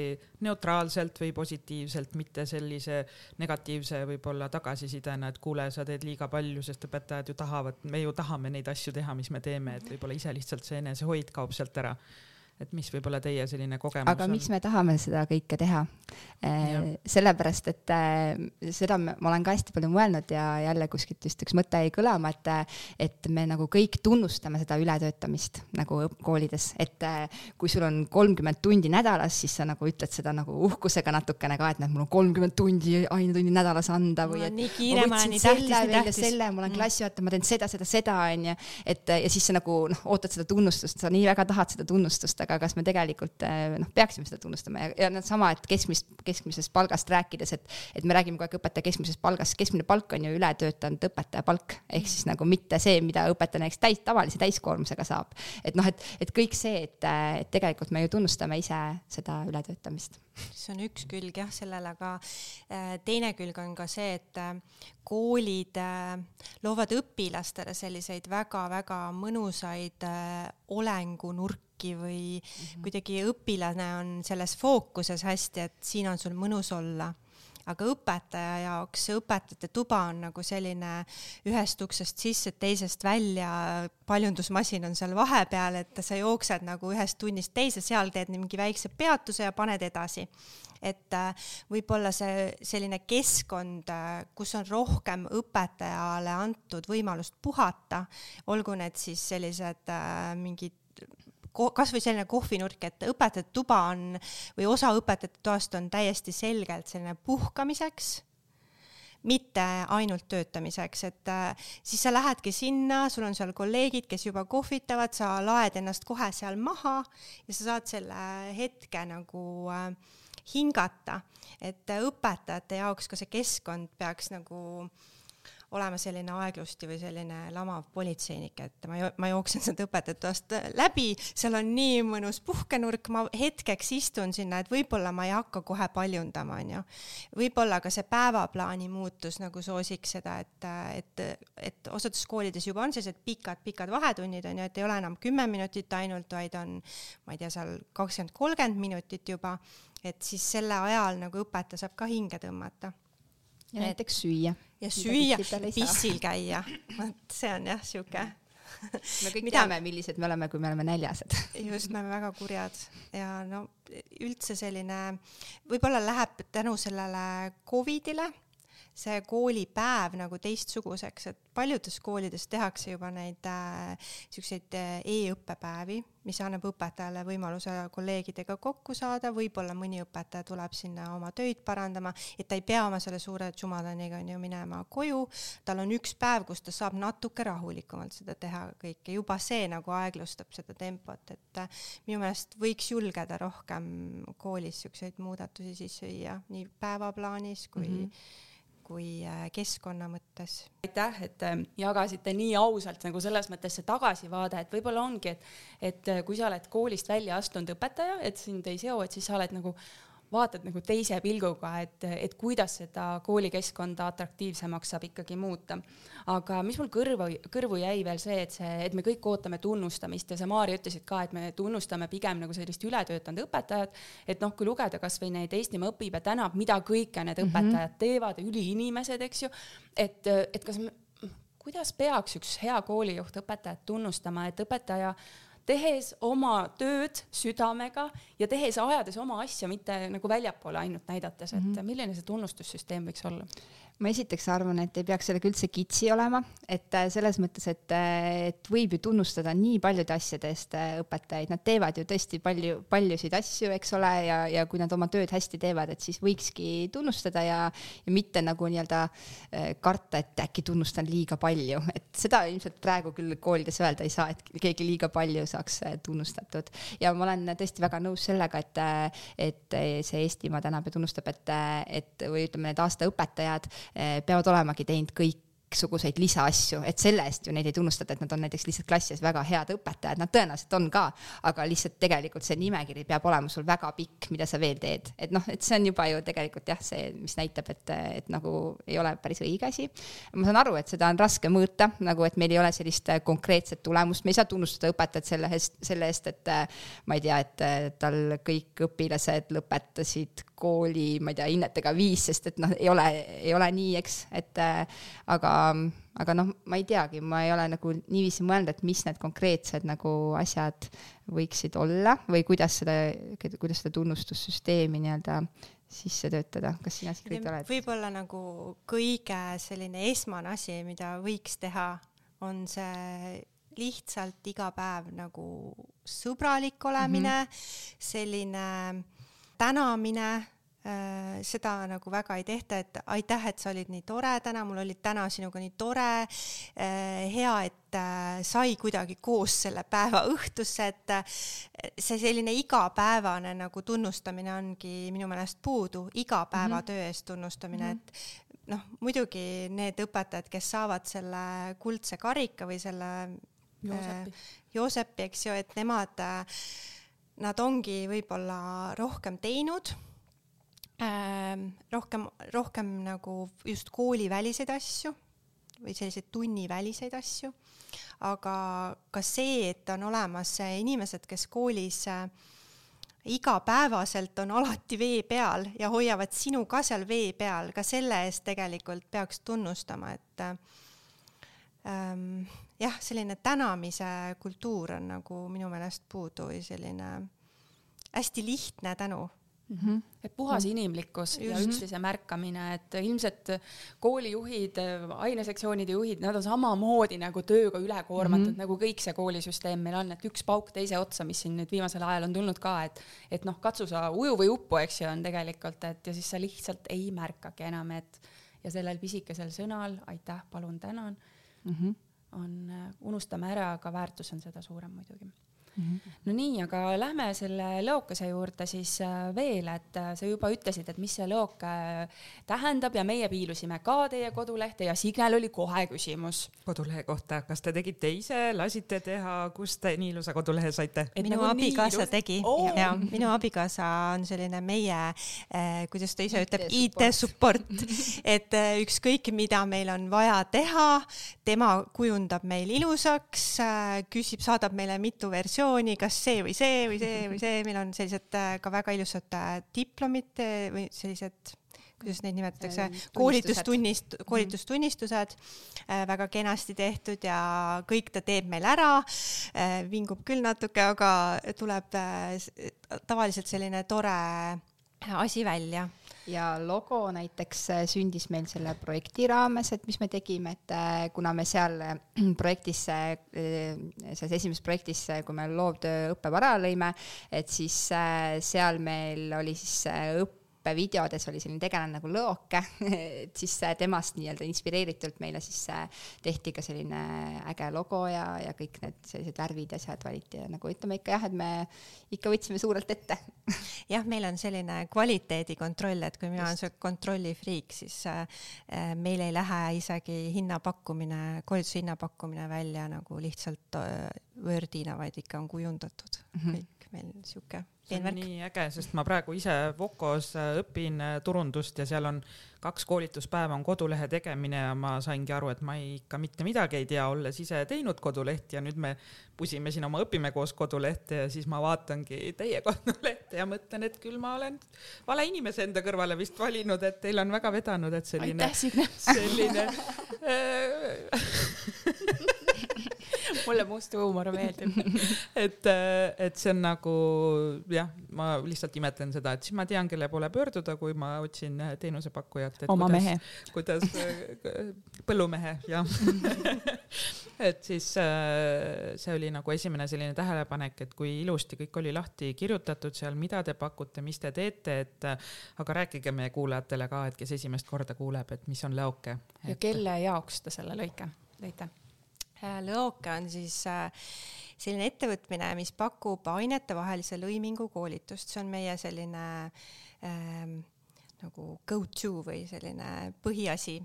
neutraalselt või positiivselt, mitte sellise negatiivse võib-olla tagasisidena, et kuule, sa teed liiga palju, sest õpetajad ju tahavad, me ju tahame neid asju teha, mis me teeme, et võib-olla ise lihtsalt see enesehoid kaob sealt ära et mis võib-olla teie selline kogemus aga on? miks me tahame seda kõike teha? Eh, sellepärast, et eh, seda ma olen ka hästi palju mõelnud ja jälle kuskilt vist üks mõte jäi kõlama, et, et me nagu kõik tunnustame seda ületöötamist nagu koolides, et kui sul on kolmkümmend tundi nädalas, siis sa nagu ütled seda nagu uhkusega natukene ka, et näed, mul on kolmkümmend tundi ainetundi nädalas anda või et nii kiire, ma olen nii tähtis, nii tähtis. selle, ma olen mm. klassijuhataja, ma teen seda, seda, seda onju, et ja siis sa nagu noh, ootad seda tunnustust, sa nii väga tahad seda tunnustust, aga kas me tegelikult eh, noh, peaksime seda tunnustama ja, ja sama, et keskmist, keskmisest palgast rääkides, et, et me räägime kogu aeg õpetaja keskmisest palgast, keskmine palk on ju ületöötanud õpetaja palk, ehk siis nagu mitte see, mida õpetaja näiteks täis, tavalise täiskoormusega saab. et noh, et, et kõik see, et, et tegelikult me ju tunnustame ise seda ületöötamist. See on üks külg jah, sellele, aga äh, teine külg on ka see, et äh, koolid loovad õpilastele selliseid väga-väga mõnusaid olengunurki, või mm -hmm. kuidagi õpilane on selles fookuses hästi, et siin on sul mõnus olla. Aga õpetaja jaoks see õpetajate tuba on nagu selline ühest uksest sisse, teisest välja, paljundusmasin on seal vahepeal, et sa jooksed nagu ühest tunnist teise, seal teed mingi väikse peatuse ja paned edasi. Et äh, võib-olla see selline keskkond, äh, kus on rohkem õpetajale antud võimalust puhata, olgu need siis sellised äh, mingid kasvõi selline kohvinurk, et õpetajate tuba on või osa õpetajate toast on täiesti selgelt selline puhkamiseks mitte ainult töötamiseks, et äh, siis sa lähedki sinna, sul on seal kolleegid, kes juba kohvitavad, sa laed ennast kohe seal maha ja sa saad selle hetke nagu äh, hingata, et õpetajate jaoks ka see keskkond peaks nagu olema selline aeglusti või selline lamav politseinik, et ma, ma jooksen sealt õpetajatoast läbi, seal on nii mõnus puhkenurk, ma hetkeks istun sinna, et võib-olla ma ei hakka kohe paljundama, onju. võib-olla ka see päevaplaani muutus nagu soosiks seda, et, et, et osades koolides juba on sellised pikad-pikad vahetunnid onju, et ei ole enam kümme minutit ainult, vaid on, ma ei tea, seal kakskümmend, kolmkümmend minutit juba et siis selle ajal nagu õpetaja saab ka hinge tõmmata. Ja näiteks süüa. ja süüa, pissil käia, vot see on jah sihuke me kõik Mida... teame, millised me oleme, kui me oleme näljased. just, me oleme väga kurjad ja no üldse selline, võib-olla läheb tänu sellele Covidile see koolipäev nagu teistsuguseks, et paljudes koolides tehakse juba neid äh, siukseid äh, e-õppepäevi, mis annab õpetajale võimaluse kolleegidega kokku saada, võib-olla mõni õpetaja tuleb sinna oma töid parandama, et ta ei pea oma selle suure tšumadaniga onju minema koju, tal on üks päev, kus ta saab natuke rahulikumalt seda teha kõike, juba see nagu aeglustab seda tempot, et äh, minu meelest võiks julgeda rohkem koolis siukseid muudatusi sisse viia, nii päevaplaanis kui mm -hmm kui äh, keskkonna mõttes. aitäh, et äh, jagasite nii ausalt nagu selles mõttes see tagasivaade, et võib-olla ongi, et, et äh, kui sa oled koolist välja astunud õpetaja, et sind ei seo, et siis sa oled nagu vaatad nagu teise pilguga, et, et kuidas seda koolikeskkonda atraktiivsemaks saab ikkagi muuta. aga mis mul kõrvu, kõrvu jäi veel see, et see, et me kõik ootame tunnustamist ja sa, Maarja, ütlesid ka, et me tunnustame pigem nagu sellist ületöötanud õpetajat, et noh, kui lugeda kasvõi neid Eestimaa õpib ja tänab, mida kõike need mm -hmm. õpetajad teevad, üliinimesed, eks ju, et, et kas me, kuidas peaks üks hea koolijuht õpetajat tunnustama, et õpetaja tehes oma tööd südamega ja tehes, ajades oma asja, mitte nagu väljapoole ainult näidates, et mm -hmm. milline see tunnustussüsteem võiks olla? Ma esiteks arvan, et ei peaks sellega üldse kitsi olema, et äh, selles mõttes, et, äh, et võib ju tunnustada nii paljude asjade eest äh, õpetajaid, nad teevad ju tõesti palju, paljusid asju, eks ole, ja, ja kui nad oma tööd hästi teevad, et siis võikski tunnustada ja, ja mitte nagu nii-öelda karta, et äkki tunnustan liiga palju, et seda ilmselt praegu küll koolides öelda ei saa, et keegi liiga palju saaks tunnustatud. ja ma olen tõesti väga nõus sellega, et, et see Eestimaa tänab ja tunnustab, et, et või ütleme, need aasta õpetajad peavad olemagi teinud kõik kõiksuguseid lisaasju, et selle eest ju neid ei tunnustata, et nad on näiteks lihtsalt klassis väga head õpetajad, nad tõenäoliselt on ka, aga lihtsalt tegelikult see nimekiri peab olema sul väga pikk, mida sa veel teed, et noh, et see on juba ju tegelikult jah, see, mis näitab, et, et nagu ei ole päris õige asi. ma saan aru, et seda on raske mõõta, nagu et meil ei ole sellist konkreetset tulemust, me ei saa tunnustada õpetajat selle eest, selle eest, et ma ei tea, et tal kõik õpilased lõpetasid kooli, ma ei tea, hinnetega viis, sest et noh, ei ole, ei ole nii, eks, et aga, aga noh, ma ei teagi, ma ei ole nagu niiviisi mõelnud, et mis need konkreetsed nagu asjad võiksid olla või kuidas seda, kuidas seda tunnustussüsteemi nii-öelda sisse töötada, kas sina, Sigrid, oled? võib-olla nagu kõige selline esmane asi, mida võiks teha, on see lihtsalt iga päev nagu sõbralik olemine mm, -hmm. selline tänamine seda nagu väga ei tehta, et aitäh, et sa olid nii tore täna, mul oli täna sinuga nii tore, äh, hea, et äh, sai kuidagi koos selle päeva õhtusse, et see selline igapäevane nagu tunnustamine ongi minu meelest puudu, igapäeva mm -hmm. eest tunnustamine mm, -hmm. et noh, muidugi need õpetajad, kes saavad selle kuldse karika või selle Joosepi, Joosepi, eks ju, et nemad äh, nad ongi võib-olla rohkem teinud rohkem, rohkem nagu just kooliväliseid asju või selliseid tunniväliseid asju, aga ka see, et on olemas inimesed, kes koolis äh, igapäevaselt on alati vee peal ja hoiavad sinu ka seal vee peal, ka selle eest tegelikult peaks tunnustama, et ähm, jah, selline tänamise kultuur on nagu minu meelest puudu või selline hästi lihtne tänu mm. -hmm. et puhas mm -hmm. inimlikkus Just. ja üksteise märkamine, et ilmselt koolijuhid, ainesektsioonide juhid, nad on samamoodi nagu tööga üle koormatud mm, -hmm. nagu kõik see koolisüsteem meil on, et üks pauk teise otsa, mis siin nüüd viimasel ajal on tulnud ka, et et noh, katsu sa uju või uppu, eks ju, on tegelikult, et ja siis sa lihtsalt ei märkagi enam, et ja sellel pisikesel sõnal aitäh, palun, tänan mm, -hmm. on, unustame ära, aga väärtus on seda suurem muidugi. No nii, aga lähme selle lõokase juurde siis äh, veel, et äh, sa juba ütlesid, et mis see lõok äh, tähendab ja meie piilusime ka teie kodulehte ja Signel oli kohe küsimus. kodulehe kohta, kas te tegite ise, lasite teha, kust te nii ilusa kodulehe saite? minu nagu abikaasa ilus... tegi oh. ja minu abikaasa on selline meie eh,, kuidas ta ise ütleb, IT support, et ükskõik, mida meil on vaja teha, tema kujundab meil ilusaks, küsib, saadab meile mitu versiooni versiooni, kas see või see või see või see, meil on sellised äh, ka väga ilusad äh, diplomid äh, või sellised kuidas neid nimetatakse, koolitustunnist, mhm. koolitustunnistused äh, väga kenasti tehtud ja kõik ta teeb meil ära äh,. vingub küll natuke, aga tuleb äh, tavaliselt selline tore asi välja ja logo näiteks äh, sündis meil selle projekti raames, et mis me tegime, et äh, kuna me seal äh, projektis, selles esimeses projektis, kui me loovtöö õppevara lõime, et siis seal meil oli siis õpp-, videodes oli selline tegelane nagu Lõoke, et siis temast nii-öelda inspireeritult meile siis tehti ka selline äge logo ja, ja kõik need sellised värvid ja asjad valiti ja nagu ütleme ikka jah, et me ikka võtsime suurelt ette. Jah, meil on selline kvaliteedikontroll, et kui mina olen see kontrollifriik, siis äh, meil ei lähe isegi hinnapakkumine, koolituse hinnapakkumine välja nagu lihtsalt äh, Wordina, vaid ikka on kujundatud. Mm -hmm. kõik meil sihuke see on nii äge, sest ma praegu ise Vokos äh, õpin äh, turundust ja seal on kaks koolituspäeva on kodulehe tegemine ja ma saingi aru, et ma ei, ikka mitte midagi ei tea, olles ise teinud kodulehti ja nüüd me pusime siin oma Õpime koos kodulehte ja siis ma vaatangi teie kodulehte ja mõtlen, et küll ma olen vale inimese enda kõrvale vist valinud, et teil on väga vedanud, et selline, selline äh, mulle must huumor meeldib et, äh, et see on nagu jah, ma lihtsalt imetlen seda, et siis ma tean, kelle poole pöörduda, kui ma otsin äh, teenusepakkujat. oma kuidas, mehe. kuidas, äh, põllumehe, jah et siis see oli nagu esimene selline tähelepanek, et kui ilusti kõik oli lahti kirjutatud seal, mida te pakute, mis te teete, et aga rääkige meie kuulajatele ka, et kes esimest korda kuuleb, et mis on Leoke et.... ja kelle jaoks te selle lõike lõite? Äh, Lõoke on siis äh, selline ettevõtmine, mis pakub ainetevahelise lõimingu koolitust, see on meie selline ähm, nagu go-to või selline põhiasi.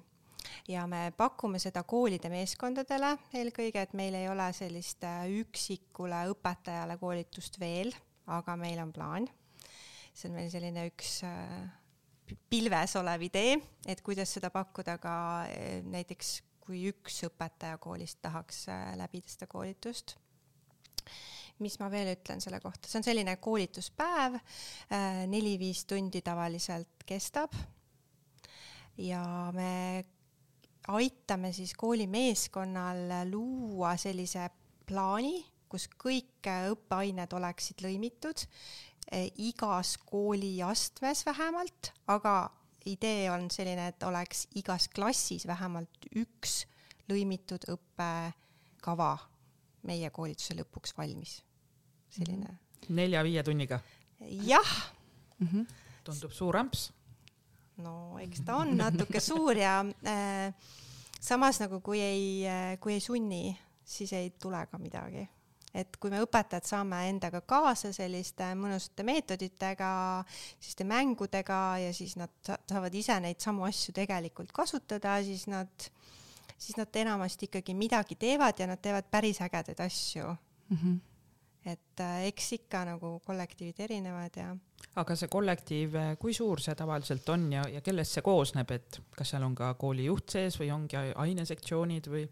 ja me pakume seda koolide meeskondadele eelkõige, et meil ei ole sellist äh, üksikule õpetajale koolitust veel, aga meil on plaan. see on meil selline üks pilves olev idee, et kuidas seda pakkuda ka näiteks kui üks õpetaja koolist tahaks äh, läbida seda koolitust. mis ma veel ütlen selle kohta, see on selline koolituspäev, äh, neli-viis tundi tavaliselt kestab. ja me aitame siis koolimeeskonnal luua sellise plaani, kus kõik õppeained oleksid lõimitud äh, igas kooliastmes vähemalt, aga idee on selline, et oleks igas klassis vähemalt üks lõimitud õppekava meie koolituse lõpuks valmis. selline. Mhm. nelja-viie tunniga? jah mm. -hmm. tundub suur amps. no eks ta on natuke suur ja äh, samas nagu kui ei äh,, kui ei sunni, siis ei tule ka midagi et kui me õpetajad saame endaga kaasa selliste mõnusate meetoditega, selliste mängudega ja siis nad saavad ise neid samu asju tegelikult kasutada, siis nad, siis nad enamasti ikkagi midagi teevad ja nad teevad päris ägedaid asju mm. -hmm. et äh, eks ikka nagu kollektiivid erinevad ja aga see kollektiiv, äh, kui suur see tavaliselt on ja, ja kellest see koosneb, et kas seal on ka koolijuht sees või ongi ainesektsioonid või?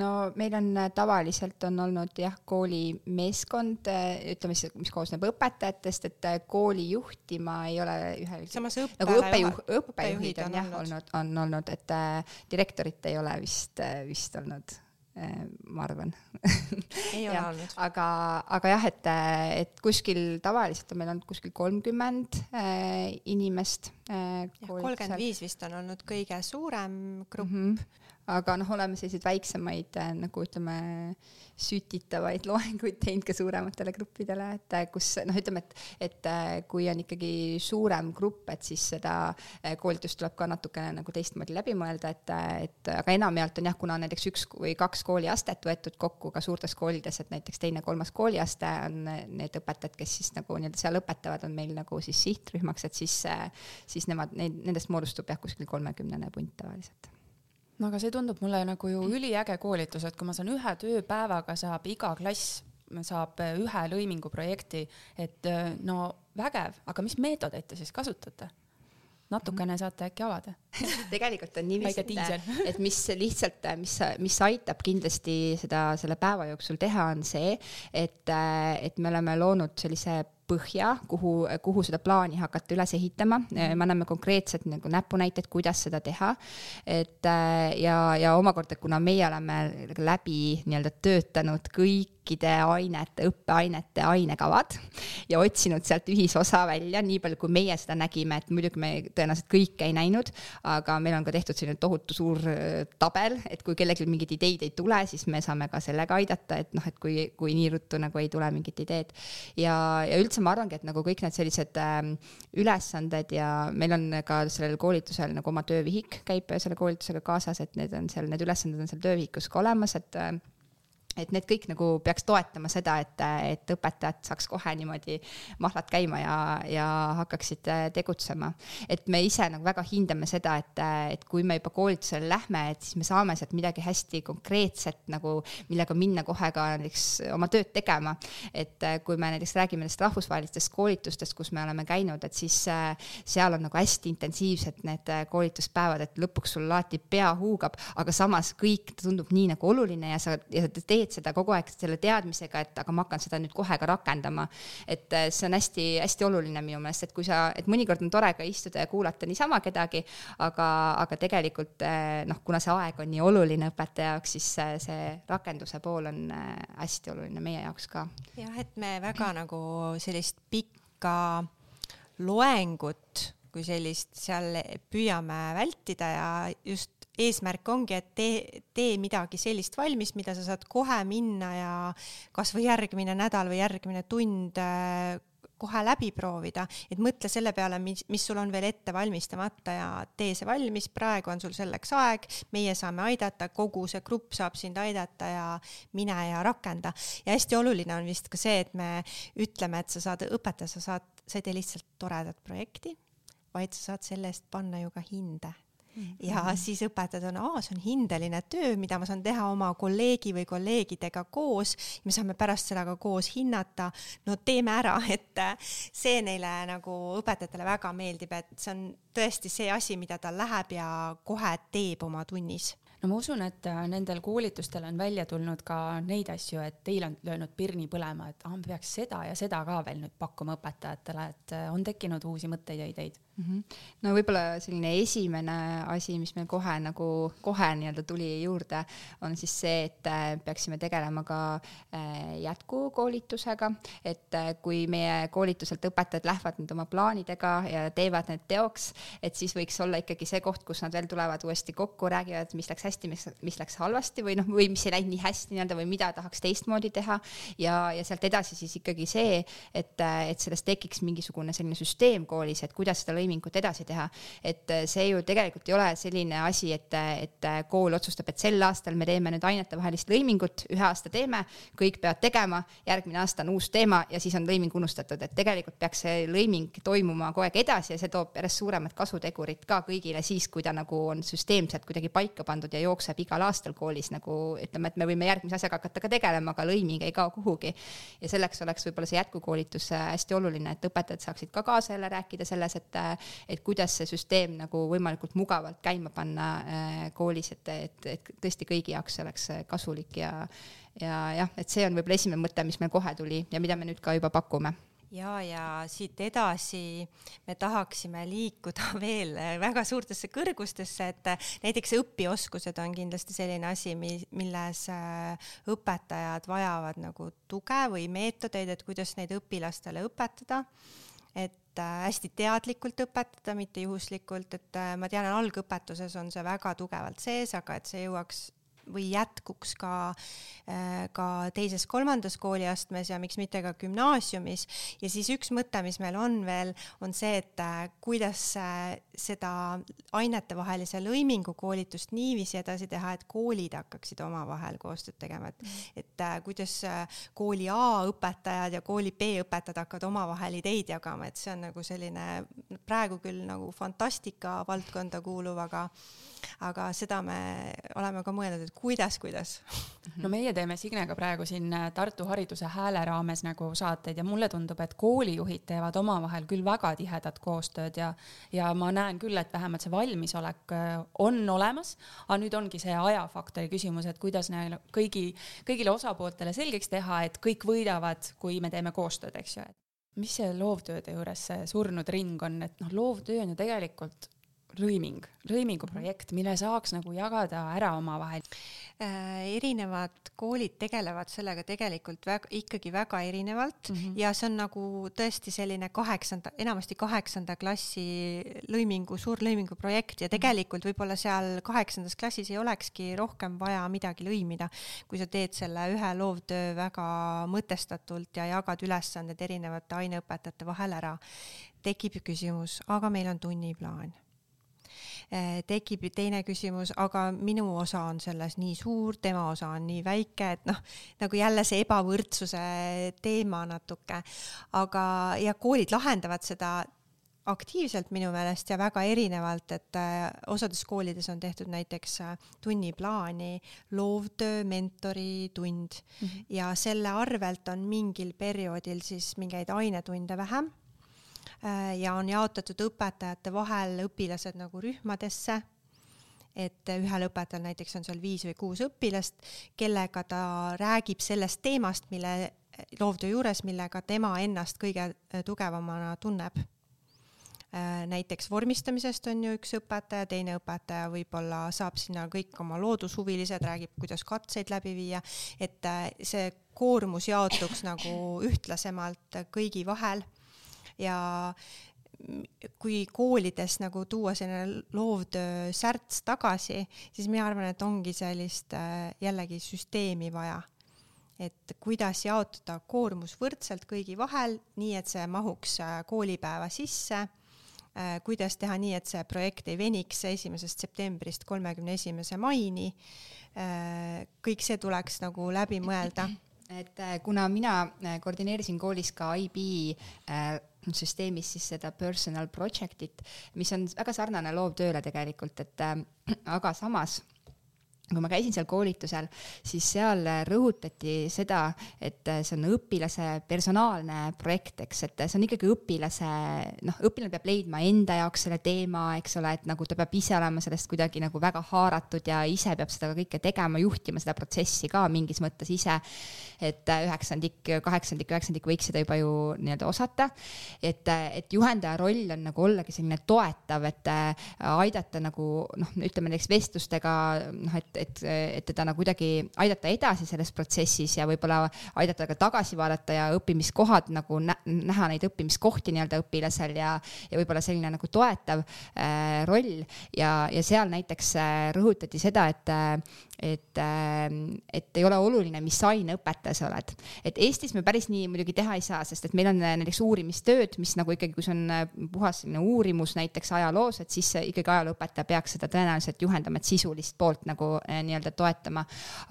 No meil on äh, tavaliselt on olnud jah, kooli meeskond, äh, ütleme siis, mis koosneb õpetajatest, et äh, kooli juhtima ei ole ühel. samas nagu õppejuh, õppejuhid on jah olnud, on olnud, et äh, direktorit ei ole vist vist olnud ma arvan ei ole olnud. aga, aga jah, et, et kuskil tavaliselt on meil olnud kuskil kolmkümmend äh, inimest äh,. kolmkümmend viis vist on olnud kõige suurem grupp mm. -hmm aga noh, oleme selliseid väiksemaid äh, nagu ütleme, sütitavaid loenguid teinud ka suurematele gruppidele, et äh, kus noh, ütleme, et, et äh, kui on ikkagi suurem grupp, et siis seda koolitust tuleb ka natukene nagu teistmoodi läbi mõelda, et, et aga enamjaolt on jah, kuna näiteks üks või kaks kooliastet võetud kokku ka suurtes koolides, et näiteks teine-kolmas kooliaste on need õpetajad, kes siis nagu nii-öelda seal õpetavad, on meil nagu siis sihtrühmaks, et siis, siis nemad, neid, nendest moodustub jah, kuskil kolmekümnene punt tavaliselt no aga see tundub mulle nagu ju üliäge koolitus, et kui ma saan ühe tööpäevaga saab iga klass saab ühe lõiminguprojekti, et no vägev, aga mis meetodeid te siis kasutate? natukene saate äkki avada tegelikult on niiviisi, et, et mis lihtsalt, mis, mis aitab kindlasti seda selle päeva jooksul teha, on see, et, et me oleme loonud sellise põhja, kuhu, kuhu seda plaani hakata üles ehitama, me anname konkreetsed nagu näpunäited, kuidas seda teha. et ja, ja omakorda, kuna meie oleme läbi nii-öelda töötanud kõikide ainete, õppeainete ainekavad ja otsinud sealt ühisosa välja, nii palju kui meie seda nägime, et muidugi me tõenäoliselt kõike ei näinud, aga meil on ka tehtud selline tohutu suur äh, tabel, et kui kellelgi mingeid ideid ei tule, siis me saame ka sellega aidata, et noh, et kui, kui nii ruttu nagu ei tule mingit ideed. Ja, ja üldse ma arvangi, et nagu kõik need sellised äh, ülesanded ja meil on ka sellel koolitusel nagu oma töövihik käib selle koolitusega kaasas, et need on seal, need ülesanded on seal töövihikus ka olemas, et äh, et need kõik nagu peaks toetama seda, et, et õpetajad saaks kohe niimoodi mahlad käima ja, ja hakkaksid äh, tegutsema. et me ise nagu väga hindame seda, et, et kui me juba koolitusele lähme, et siis me saame sealt midagi hästi konkreetset nagu, millega minna kohe ka näiteks oma tööd tegema. et äh, kui me näiteks räägime nendest rahvusvahelistest koolitustest, kus me oleme käinud, et siis äh, seal on nagu hästi intensiivsed need koolituspäevad, et lõpuks sul alati pea huugab, aga samas kõik tundub nii nagu oluline ja sa, ja sa teed teed seda kogu aeg selle teadmisega, et aga ma hakkan seda nüüd kohe ka rakendama. et äh, see on hästi-hästi oluline minu meelest, et kui sa, et mõnikord on tore ka istuda ja kuulata niisama kedagi, aga, aga tegelikult äh, noh, kuna see aeg on nii oluline õpetaja jaoks, siis see, see rakenduse pool on äh, hästi oluline meie jaoks ka. jah, et me väga nagu sellist pikka loengut kui sellist seal püüame vältida ja just eesmärk ongi, et tee, tee midagi sellist valmis, mida sa saad kohe minna ja kasvõi järgmine nädal või järgmine tund äh, kohe läbi proovida, et mõtle selle peale, mis, mis sul on veel ette valmistamata ja tee see valmis, praegu on sul selleks aeg, meie saame aidata, kogu see grupp saab sind aidata ja mine ja rakenda. ja hästi oluline on vist ka see, et me ütleme, et sa saad õpetada, sa saad, sa ei tee lihtsalt toredat projekti, vaid sa saad selle eest panna ju ka hinde ja mm -hmm. siis õpetajad on, aa, see on hindeline töö, mida ma saan teha oma kolleegi või kolleegidega koos, me saame pärast seda ka koos hinnata. no teeme ära, et äh, see neile nagu õpetajatele väga meeldib, et see on tõesti see asi, mida ta läheb ja kohe teeb oma tunnis no ma usun, et äh, nendel koolitustel on välja tulnud ka neid asju, et teil on löönud pirni põlema, et ah, me peaks seda ja seda ka veel nüüd pakkuma õpetajatele, et äh, on tekkinud uusi mõtteid ja ideid. No võib-olla selline esimene asi, mis meil kohe nagu kohe nii-öelda tuli juurde, on siis see, et äh, peaksime tegelema ka äh, jätkukoolitusega, et äh, kui meie koolituselt õpetajad lähevad nüüd oma plaanidega ja teevad need teoks, et siis võiks olla ikkagi see koht, kus nad veel tulevad uuesti kokku, räägivad, mis läks hästi, mis, mis läks halvasti või noh, või mis ei läinud nii hästi nii-öelda või mida tahaks teistmoodi teha. Ja, ja sealt edasi siis ikkagi see, et, et sellest tekiks mingisugune selline süsteem koolis, et kuidas seda lõi lõimingut edasi teha. et äh, see ju tegelikult ei ole selline asi, et, et äh, kool otsustab, et sel aastal me teeme nüüd ainetevahelist lõimingut, ühe aasta teeme, kõik peavad tegema, järgmine aasta on uus teema ja siis on lõiming unustatud, et tegelikult peaks see lõiming toimuma kogu aeg edasi ja see toob järjest suuremat kasutegurit ka kõigile siis, kui ta nagu on süsteemselt kuidagi paika pandud ja jookseb igal aastal koolis nagu ütleme, et me võime järgmise asjaga hakata ka tegelema, aga lõiming ei kao kuhugi. ja selleks oleks võib-olla see jätkukoolitus äh, hästi oluline, et õpetajad saaksid ka kaasa jälle rääkida selles, et et kuidas see süsteem nagu võimalikult mugavalt käima panna äh, koolis, et, et, et tõesti kõigi jaoks oleks kasulik ja ja jah, et see on võib-olla esimene mõte, mis meil kohe tuli ja mida me nüüd ka juba pakume. Ja, ja siit edasi me tahaksime liikuda veel väga suurtesse kõrgustesse, et näiteks õpioskused on kindlasti selline asi, milles äh, õpetajad vajavad nagu tuge või meetodeid, et kuidas neid õpilastele õpetada. Et äh, hästi teadlikult õpetada, mitte juhuslikult, et äh, ma tean, algõpetuses on see väga tugevalt sees, aga et see jõuaks või jätkuks ka, äh, ka teises-kolmandas kooliastmes ja miks mitte ka gümnaasiumis. ja siis üks mõte, mis meil on veel, on see, et äh, kuidas äh, seda ainetevahelise lõimingu koolitust niiviisi edasi teha, et koolid hakkaksid omavahel koostööd tegema, et, et kuidas kooli A õpetajad ja kooli B õpetajad hakkavad omavahel ideid jagama, et see on nagu selline praegu küll nagu fantastika valdkonda kuuluv, aga aga seda me oleme ka mõelnud, et kuidas, kuidas. no meie teeme Signega praegu siin äh, Tartu Hariduse Hääle raames nagu saateid ja mulle tundub, et koolijuhid teevad omavahel küll väga tihedat koostööd ja, ja ma näen küll, et vähemalt see valmisolek äh, on olemas, aga nüüd ongi see ajafaktori küsimus, et kuidas neil kõigi, kõigile osapooltele selgeks teha, et kõik võidavad, kui me teeme koostööd, eks ju, et mis see loovtööde juures see surnud ring on, et noh, loovtöö on ju tegelikult lõiming, lõimingu projekt, mille saaks nagu jagada ära omavahel äh,? erinevad koolid tegelevad sellega tegelikult väga, ikkagi väga erinevalt mm -hmm. ja see on nagu tõesti selline kaheksanda, enamasti kaheksanda klassi lõimingu, suur lõimingu projekt ja mhm. tegelikult võib-olla seal kaheksandas klassis ei olekski rohkem vaja midagi lõimida, kui sa teed selle ühe loovtöö väga mõtestatult ja jagad ülesanded erinevate aineõpetajate vahel ära tekib ju küsimus, aga meil on tunniplaan tekib ju teine küsimus, aga minu osa on selles nii suur, tema osa on nii väike, et noh, nagu jälle see ebavõrdsuse teema natuke. aga, ja koolid lahendavad seda aktiivselt minu meelest ja väga erinevalt, et äh, osades koolides on tehtud näiteks äh, tunniplaani loovtöö mentoritund mm -hmm. ja selle arvelt on mingil perioodil siis mingeid ainetunde vähem Äh, ja on jaotatud õpetajate vahel õpilased nagu rühmadesse. Et ühel õpetajal näiteks on seal viis või kuus õpilast, kellega ta räägib sellest teemast, mille loovtöö juures, millega tema ennast kõige äh, tugevamana tunneb. Äh, näiteks vormistamisest on ju üks õpetaja, teine õpetaja võib-olla saab sinna kõik oma loodushuvilised, räägib, kuidas katseid läbi viia, et see koormus jaotuks nagu ühtlasemalt kõigi vahel ja kui koolides nagu tuua selline loovtöö särts tagasi, siis mina arvan, et ongi sellist äh, jällegi süsteemi vaja. et kuidas jaotada koormus võrdselt kõigi vahel, nii et see mahuks äh, koolipäeva sisse äh, kuidas teha nii, et see projekt ei veniks esimesest septembrist kolmekümne esimese maini. kõik see tuleks nagu läbi mõelda. et kuna mina koordineerisin koolis ka IB süsteemis siis seda personal project'it, mis on väga sarnane loovtööle tegelikult, et äh, aga samas kui ma käisin seal koolitusel, siis seal rõhutati seda, et see on õpilase personaalne projekt, eks, et see on ikkagi õpilase, noh, õpilane peab leidma enda jaoks selle teema, eks ole, et nagu ta peab ise olema sellest kuidagi nagu väga haaratud ja ise peab seda kõike tegema, juhtima seda protsessi ka mingis mõttes ise. et üheksandik, kaheksandik, üheksandik võiks seda juba ju nii-öelda osata. et, et juhendaja roll on nagu ollagi selline toetav, et aidata nagu noh, ütleme näiteks vestlustega noh, et et, et teda nagu kuidagi aidata edasi selles protsessis ja võib-olla aidata ka tagasi vaadata ja õppimiskohad nagu nä näha neid õppimiskohti nii-öelda õpilasel ja, ja võib-olla selline nagu toetav äh, roll ja, ja seal näiteks äh, rõhutati seda, et äh,, et äh,, et ei ole oluline, mis aineõpetaja sa oled. et Eestis me päris nii muidugi teha ei saa, sest et meil on näiteks uurimistööd, mis nagu ikkagi, kui see on puhas selline uurimus näiteks ajaloos, et siis ikkagi ajalooõpetaja peaks seda tõenäoliselt juhendama, et sisulist poolt nagu nii-öelda toetama.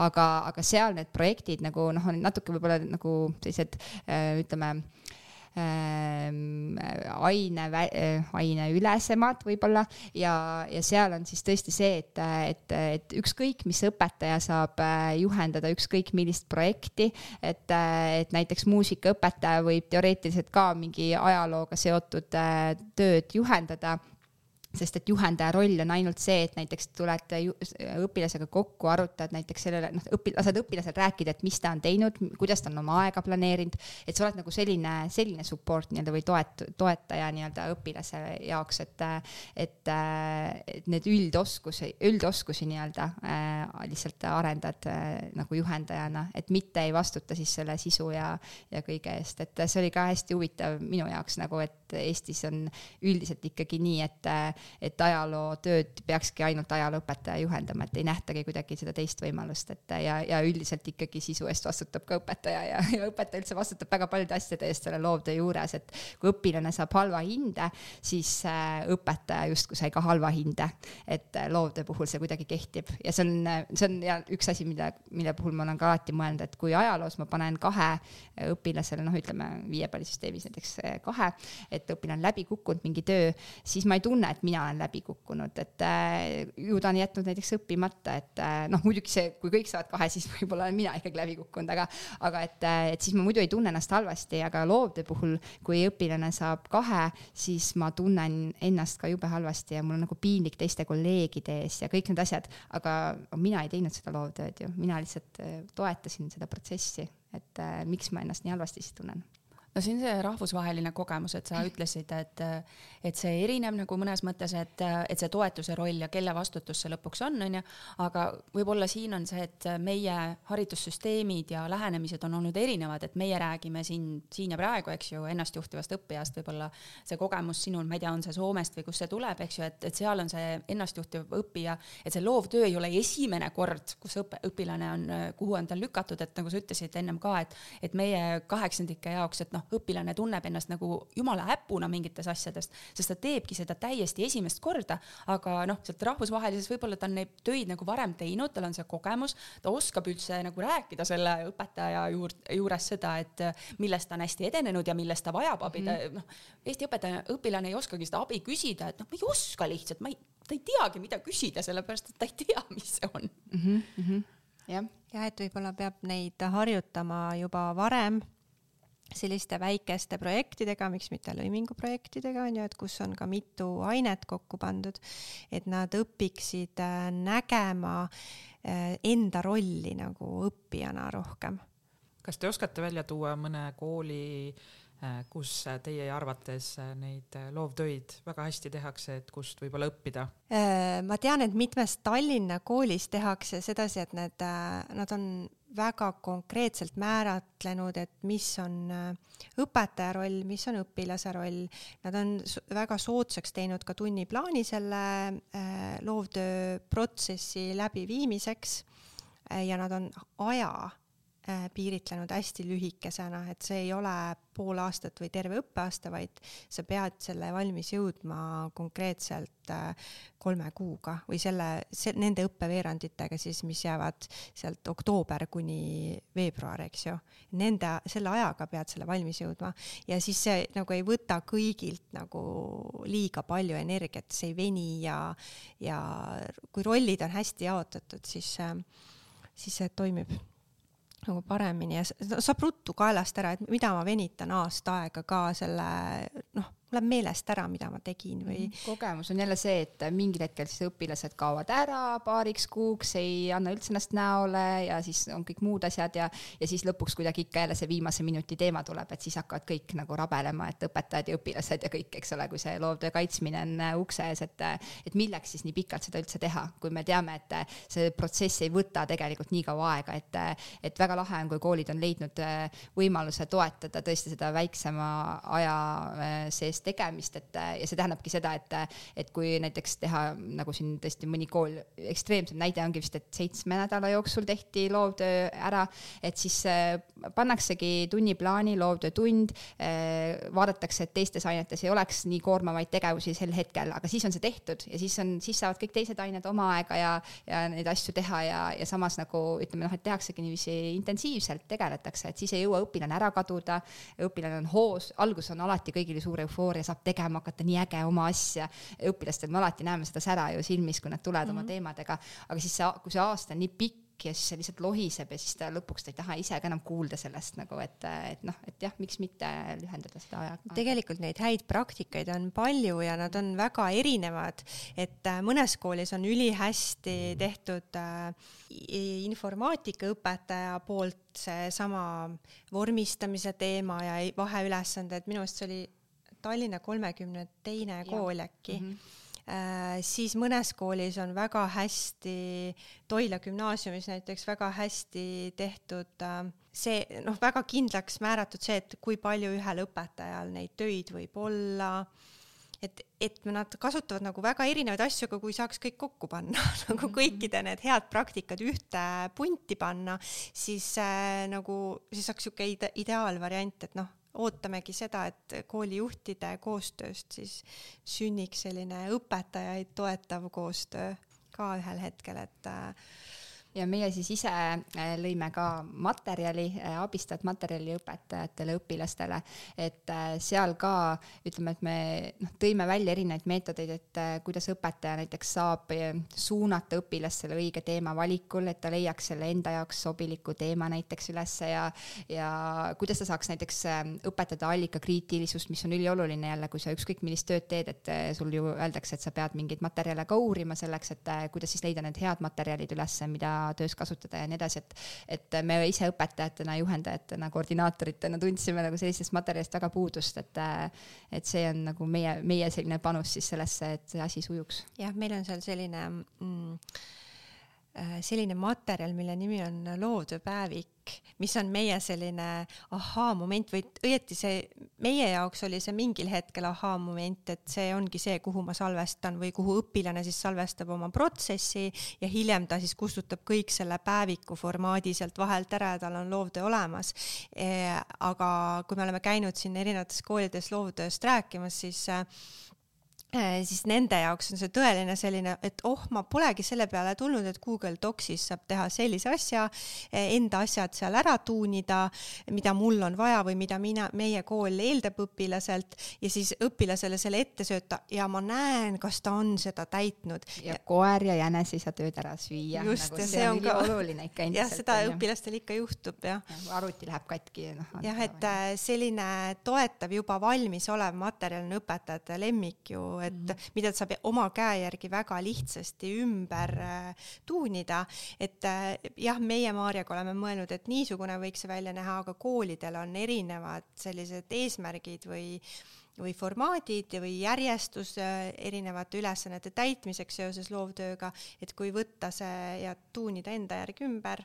aga, aga seal need projektid nagu noh, on natuke võib-olla nagu sellised ütleme ähm, aine, aineülesemad võib-olla ja, ja seal on siis tõesti see, et, et, et ükskõik, mis õpetaja saab juhendada ükskõik millist projekti, et, et näiteks muusikaõpetaja võib teoreetiliselt ka mingi ajalooga seotud tööd juhendada sest et juhendaja roll on ainult see, et näiteks tuled õpilasega kokku, arutad näiteks sellele, noh, õpi-, lased õpilasel rääkida, et mis ta on teinud, kuidas ta on oma aega planeerinud, et sa oled nagu selline, selline support nii-öelda või toet-, toetaja nii-öelda õpilase jaoks, et, et, et need üldoskusi, üldoskusi nii-öelda äh, lihtsalt arendad äh, nagu juhendajana, et mitte ei vastuta siis selle sisu ja, ja kõige eest, et see oli ka hästi huvitav minu jaoks nagu, et Eestis on üldiselt ikkagi nii, et et ajalootööd peakski ainult ajalooõpetaja juhendama, et ei nähtagi kuidagi seda teist võimalust, et ja, ja üldiselt ikkagi sisu eest vastutab ka õpetaja ja, ja õpetaja üldse vastutab väga paljude asjade eest selle loovtöö juures, et kui õpilane saab halva hinde, siis äh, õpetaja justkui sai ka halva hinde. et äh, loovtöö puhul see kuidagi kehtib ja see on, see on ja üks asi, mida, mille puhul ma olen ka alati mõelnud, et kui ajaloos ma panen kahe õpilasele, noh, ütleme viiepallisüsteemis näiteks kahe, et õpilane on läbi kukkunud mingi töö, siis ma ei tunne, et mina olen läbi kukkunud, et äh, ju ta on jätnud näiteks õppimata, et äh, noh, muidugi see, kui kõik saavad kahe, siis võib-olla olen mina ikkagi läbi kukkunud, aga, aga et, äh, et siis ma muidu ei tunne ennast halvasti, aga loovtöö puhul, kui õpilane saab kahe, siis ma tunnen ennast ka jube halvasti ja mul on nagu piinlik teiste kolleegide ees ja kõik need asjad, aga mina ei teinud seda loovtööd ju, mina lihtsalt toetasin seda protsessi, et miks ma ennast nii halvasti siis tunnen no see on see rahvusvaheline kogemus, et sa ütlesid, et, et see erineb nagu mõnes mõttes, et, et see toetuse roll ja kelle vastutus see lõpuks on, onju. aga võib-olla siin on see, et meie haridussüsteemid ja lähenemised on olnud erinevad, et meie räägime siin, siin ja praegu, eks ju, ennastjuhtivast õppijast, võib-olla see kogemus sinul, ma ei tea, on see Soomest või kust see tuleb, eks ju, et, et seal on see ennastjuhtiv õppija, et see loovtöö ei ole esimene kord, kus õpe, õpilane on, kuhu on ta lükatud, et nagu sa ütlesid ennem ka, et, et meie kaheksandike jaoks, et noh, noh, õpilane tunneb ennast nagu jumala äpuna mingites asjadest, sest ta teebki seda täiesti esimest korda, aga noh, sealt rahvusvahelises võib-olla ta on neid töid nagu varem teinud, tal on see kogemus, ta oskab üldse nagu rääkida selle õpetaja juur, juures seda, et millest ta on hästi edenenud ja millest ta vajab abi mm, -hmm. noh, Eesti õpetaja, õpilane ei oskagi seda abi küsida, et noh, ma ei oska lihtsalt, ma ei, ta ei teagi, mida küsida, sellepärast et ta ei tea, mis see on mm. -hmm. jah, ja et võib-olla peab neid harjutama juba varem selliste väikeste projektidega, miks mitte lõiminguprojektidega on ju, et kus on ka mitu ainet kokku pandud, et nad õpiksid äh, nägema äh, enda rolli nagu õppijana rohkem. kas te oskate välja tuua mõne kooli, äh, kus teie arvates neid loovtöid väga hästi tehakse, et kust võib-olla õppida? ma tean, et mitmes Tallinna koolis tehakse sedasi, et need, nad on väga konkreetselt määratlenud, et mis on äh, õpetaja roll, mis on õpilase roll. Nad on väga soodsaks teinud ka tunniplaani selle äh, loovtöö protsessi läbiviimiseks äh, ja nad on aja piiritlenud hästi lühikesena, et see ei ole pool aastat või terve õppeaasta, vaid sa pead selle valmis jõudma konkreetselt äh, kolme kuuga või selle, see, nende õppeveeranditega siis, mis jäävad sealt oktoober kuni veebruar, eks ju. Nende, selle ajaga pead selle valmis jõudma ja siis see nagu ei võta kõigilt nagu liiga palju energiat, see ei veni ja, ja kui rollid on hästi jaotatud, siis, äh, siis see toimib nagu paremini ja saab ruttu kaelast ära, et mida ma venitan aasta aega ka selle noh läheb meelest ära, mida ma tegin või. Mhm. kogemus on jälle see, et mingil hetkel siis õpilased kaovad ära paariks kuuks, ei anna üldse ennast näole ja siis on kõik muud asjad ja, ja siis lõpuks kuidagi ikka jälle see viimase minuti teema tuleb, et siis hakkavad kõik nagu rabelema, et õpetajad ja õpilased ja kõik, eks ole, kui see loovtöö kaitsmine on äh, ukse ees, et, et milleks siis nii pikalt seda üldse teha, kui me teame, et äh, see protsess ei võta tegelikult nii kaua aega, et, äh, et väga lahe on, kui koolid on leidnud võimaluse toetada tõesti seda väiksema aja sees loomist, tegemist, et ja see tähendabki seda, et, et kui näiteks teha nagu siin tõesti mõni kool, ekstreemsem näide ongi vist, et seitsme nädala jooksul tehti loovtöö ära, et siis äh, pannaksegi tunniplaani loovtöötund äh,, vaadatakse, et teistes ainetes ei oleks nii koormavaid tegevusi sel hetkel, aga siis on see tehtud ja siis on, siis saavad kõik teised ained oma aega ja, ja neid asju teha ja, ja samas nagu ütleme noh, et tehaksegi niiviisi intensiivselt tegeletakse, et siis ei jõua õpilane ära kaduda, õpilane on hoos, algus on alati kõigil suur eufooria, saab tegema hakata nii äge oma asja. õpilastel me alati näeme seda sära ju silmis, kui nad tulevad mm -hmm. oma mhm. teemadega, aga siis see, kui see aasta on nii pikk, ja siis see lihtsalt lohiseb ja siis ta lõpuks ta ei taha ise ka enam kuulda sellest nagu, et, et noh, et jah, miks mitte lühendada seda aega. tegelikult neid häid praktikaid on palju ja nad on väga erinevad, et äh, mõnes koolis on ülihästi tehtud äh, informaatikaõpetaja poolt seesama vormistamise teema ja vaheülesanded, minu arust see oli Tallinna kolmekümne teine kool äkki mm. -hmm siis mõnes koolis on väga hästi, Toila gümnaasiumis näiteks väga hästi tehtud äh, see noh, väga kindlaks määratud see, et kui palju ühel õpetajal neid töid võib olla et, et nad kasutavad nagu väga erinevaid asju, aga kui saaks kõik kokku panna nagu mhm. kõikide need head praktikad ühte punti panna, siis äh, nagu, siis saaks sihuke ide ideaalvariant, et noh ootamegi seda, et koolijuhtide koostööst siis sünniks selline õpetajaid toetav koostöö ka ühel hetkel, et äh, ja meie siis ise äh, lõime ka materjali, äh, abistavat materjali õpetajatele, õpilastele, et äh, seal ka ütleme, et me noh, tõime välja erinevaid meetodeid, et kuidas õpetaja näiteks saab suunata õpilast selle õige teema valikul, et ta leiaks selle enda jaoks sobiliku teema näiteks ülesse ja, ja kuidas ta saaks näiteks õpetada allikakriitilisust, mis on ülioluline jälle, kui sa ükskõik millist tööd teed, et sul ju öeldakse, et sa pead mingeid materjale ka uurima selleks, et kuidas siis leida need head materjalid ülesse, mida töös kasutada ja nii edasi, et, et me ise õpetajatena, juhendajatena, koordinaatoritena tundsime nagu sellisest materjalist väga puudust, et, et see on nagu meie, meie selline panus siis sellesse, et see asi sujuks. jah, meil on seal selline mm, selline materjal, mille nimi on loovtööpäevik, mis on meie selline ahaa-moment või õieti see, meie jaoks oli see mingil hetkel ahaa-moment, et see ongi see, kuhu ma salvestan või kuhu õpilane siis salvestab oma protsessi ja hiljem ta siis kustutab kõik selle päeviku formaadi sealt vahelt ära ja tal on loovtöö olemas e,. aga kui me oleme käinud siin erinevates koolides loovtööst rääkimas, siis äh, Äh, siis nende jaoks on see tõeline selline, et oh, ma polegi selle peale tulnud, et Google Docsis saab teha sellise asja, äh, enda asjad seal ära tuunida, mida mul on vaja või mida mina, meie kool eeldab õpilaselt ja siis õpilasele selle ette sööta ja ma näen, kas ta on seda täitnud. ja koer ja jänes ei saa tööd ära süüa. just nagu, ja see, see on ka oluline ikka endiselt. jah, seda õpilastel ikka juhtub jah ja,. arvuti läheb katki no,. jah, et äh, selline toetav juba valmisolev materjal on õpetajate lemmik ju et mm -hmm. mida saab oma käe järgi väga lihtsasti ümber äh, tuunida. et äh, jah, meie Maarjaga oleme mõelnud, et niisugune võiks see välja näha, aga koolidel on erinevad sellised eesmärgid või või formaadid või järjestus äh, erinevate ülesannete täitmiseks seoses loovtööga, et kui võtta see ja tuunida enda järgi ümber,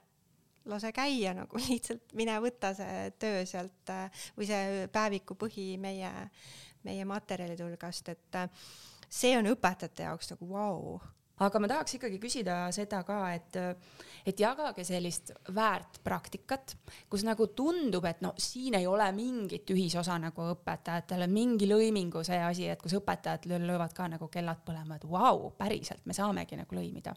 lase käia nagu lihtsalt mine võta see töö sealt või see päeviku põhi meie meie materjalide hulgast, et äh, see on õpetajate jaoks nagu vau. Wow aga ma tahaks ikkagi küsida seda ka, et, et jagage sellist väärt praktikat, kus nagu tundub, et no siin ei ole mingit ühisosa nagu õpetajatele, mingi lõimingu see asi, et kus õpetajad löövad ka nagu kellad põlema, et vau wow,, päriselt me saamegi nagu lõimida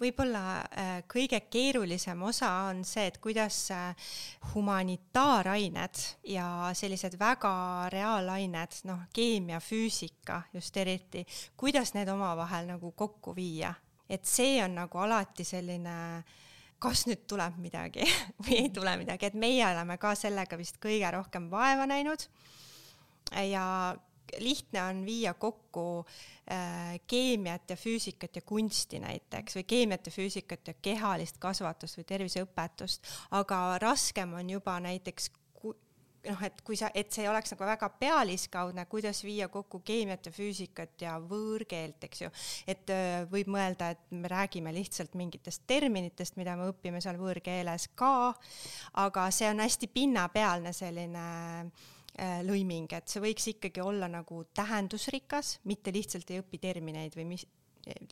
võib-olla äh, kõige keerulisem osa on see, et kuidas äh, humanitaarained ja sellised väga reaalained, noh, keemia, füüsika just eriti, kuidas need omavahel nagu kokku viia, et see on nagu alati selline kas nüüd tuleb midagi või ei tule midagi, et meie oleme ka sellega vist kõige rohkem vaeva näinud. Ja lihtne on viia kokku äh, keemiat ja füüsikat ja kunsti näiteks või keemiat ja füüsikat ja kehalist kasvatust või terviseõpetust, aga raskem on juba näiteks noh, et kui sa, et see oleks nagu väga pealiskaudne, kuidas viia kokku keemiat ja füüsikat ja võõrkeelt, eks ju. et äh, võib mõelda, et me räägime lihtsalt mingitest terminitest, mida me õpime seal võõrkeeles ka, aga see on hästi pinnapealne selline äh, lõiming, et see võiks ikkagi olla nagu tähendusrikas, mitte lihtsalt ei õpi termineid või mis,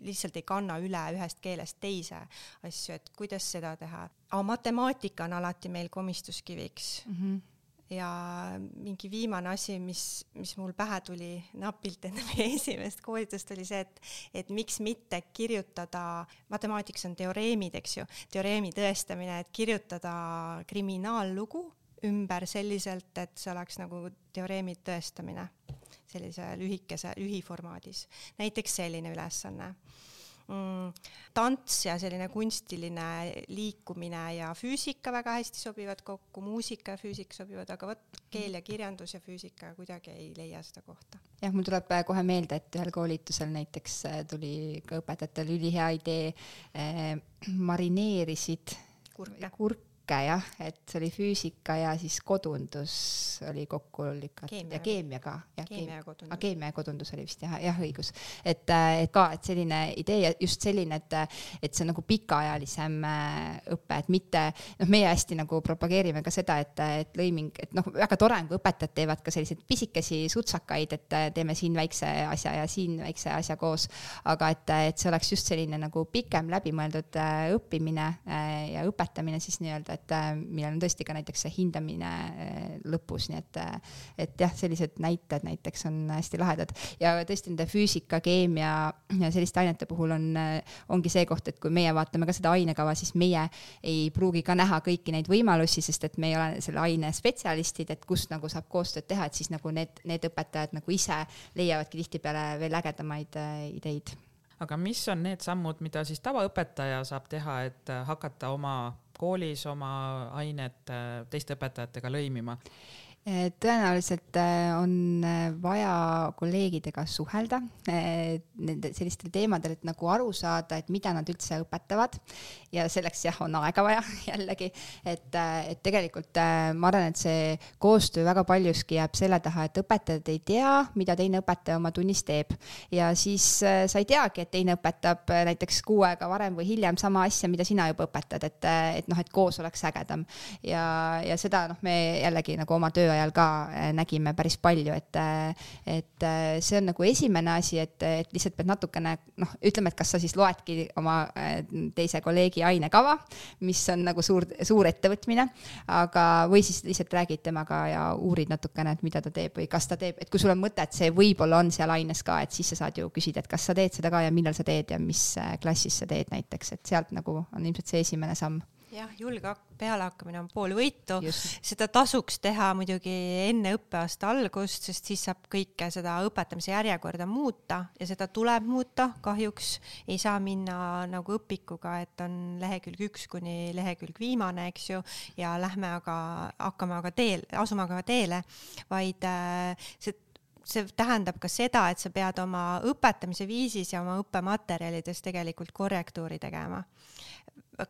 lihtsalt ei kanna üle ühest keelest teise asju, et kuidas seda teha. aga matemaatika on alati meil komistuskiviks mm. -hmm ja mingi viimane asi, mis, mis mul pähe tuli napilt enne meie esimest koolitust, oli see, et, et miks mitte kirjutada, matemaatikas on teoreemid, eks ju, teoreemi tõestamine, et kirjutada kriminaallugu ümber selliselt, et see oleks nagu teoreemi tõestamine sellise lühikese, lühiformaadis. näiteks selline ülesanne mm,. tants ja selline kunstiline liikumine ja füüsika väga hästi sobivad kokku, muusika ja füüsika sobivad, aga vot keel ja kirjandus ja füüsika kuidagi ei leia seda kohta. jah, mul tuleb äh, kohe meelde, et ühel koolitusel näiteks äh, tuli ka õpetajatel ülihea idee eh,, marineerisid kurke, kurke niisugune jah, et see oli füüsika ja siis kodundus oli kokku lükatud ja keemia ka. keemia ja kodundus. keemia ja kodundus oli vist jah, jah õigus. et, äh, et ka, et selline idee ja just selline, et, et see on nagu pikaajalisem äh, õpe, et mitte, noh, meie hästi nagu propageerime ka seda, et, et lõiming, et noh, väga tore on, kui õpetajad teevad ka selliseid pisikesi sutsakaid, et äh, teeme siin väikse asja ja siin väikse asja koos. aga et, et see oleks just selline nagu pikem läbimõeldud õppimine ja õpetamine siis nii-öelda, et äh, millel on tõesti ka näiteks see hindamine äh, lõpus, nii et, äh, et jah, sellised näited näiteks on hästi lahedad. Ja tõesti nende füüsika, keemia ja selliste ainete puhul on, ongi see koht, et kui meie vaatame ka seda ainekava, siis meie ei pruugi ka näha kõiki neid võimalusi, sest et me ei ole selle aine spetsialistid, et kus nagu saab koostööd teha, et siis nagu need, need õpetajad nagu ise leiavadki tihtipeale veel ägedamaid ideid. Aga mis on need sammud, mida siis tavaõpetaja saab teha, et hakata oma koolis oma ainet äh, teiste õpetajatega lõimima? Tõenäoliselt eh, on eh, vaja kolleegidega suhelda nende sellistel teemadel, et nagu aru saada, et mida nad üldse õpetavad. ja selleks jah, on aega vaja jällegi, et, et tegelikult ma arvan, et see koostöö väga paljuski jääb selle taha, et õpetajad ei tea, mida teine õpetaja oma tunnis teeb. ja siis sa ei teagi, et teine õpetab näiteks kuu aega varem või hiljem sama asja, mida sina juba õpetad, et, et noh, et koos oleks ägedam. ja, ja seda noh, me jällegi nagu oma töö ajal ka äh, nägime päris palju, et, äh, et äh, see on nagu esimene asi, et, et lihtsalt pead natukene noh, ütleme, et kas sa siis loedki oma teise kolleegi ainekava, mis on nagu suur, suur ettevõtmine, aga, või siis lihtsalt räägid temaga ja uurid natukene, et mida ta teeb või kas ta teeb, et kui sul on mõte, et see võib-olla on seal aines ka, et siis sa saad ju küsida, et kas sa teed seda ka ja millal sa teed ja mis klassis sa teed näiteks, et sealt nagu on ilmselt see esimene samm jah, julge pealehakkamine on pool võitu. seda tasuks teha muidugi enne õppeaasta algust, sest siis saab kõike seda õpetamise järjekorda muuta ja seda tuleb muuta. kahjuks ei saa minna nagu õpikuga, et on lehekülg üks kuni lehekülg viimane, eks ju, ja lähme aga, hakkame aga teel, asume aga teele, vaid äh, see see tähendab ka seda, et sa pead oma õpetamise viisis ja oma õppematerjalides tegelikult korrektuuri tegema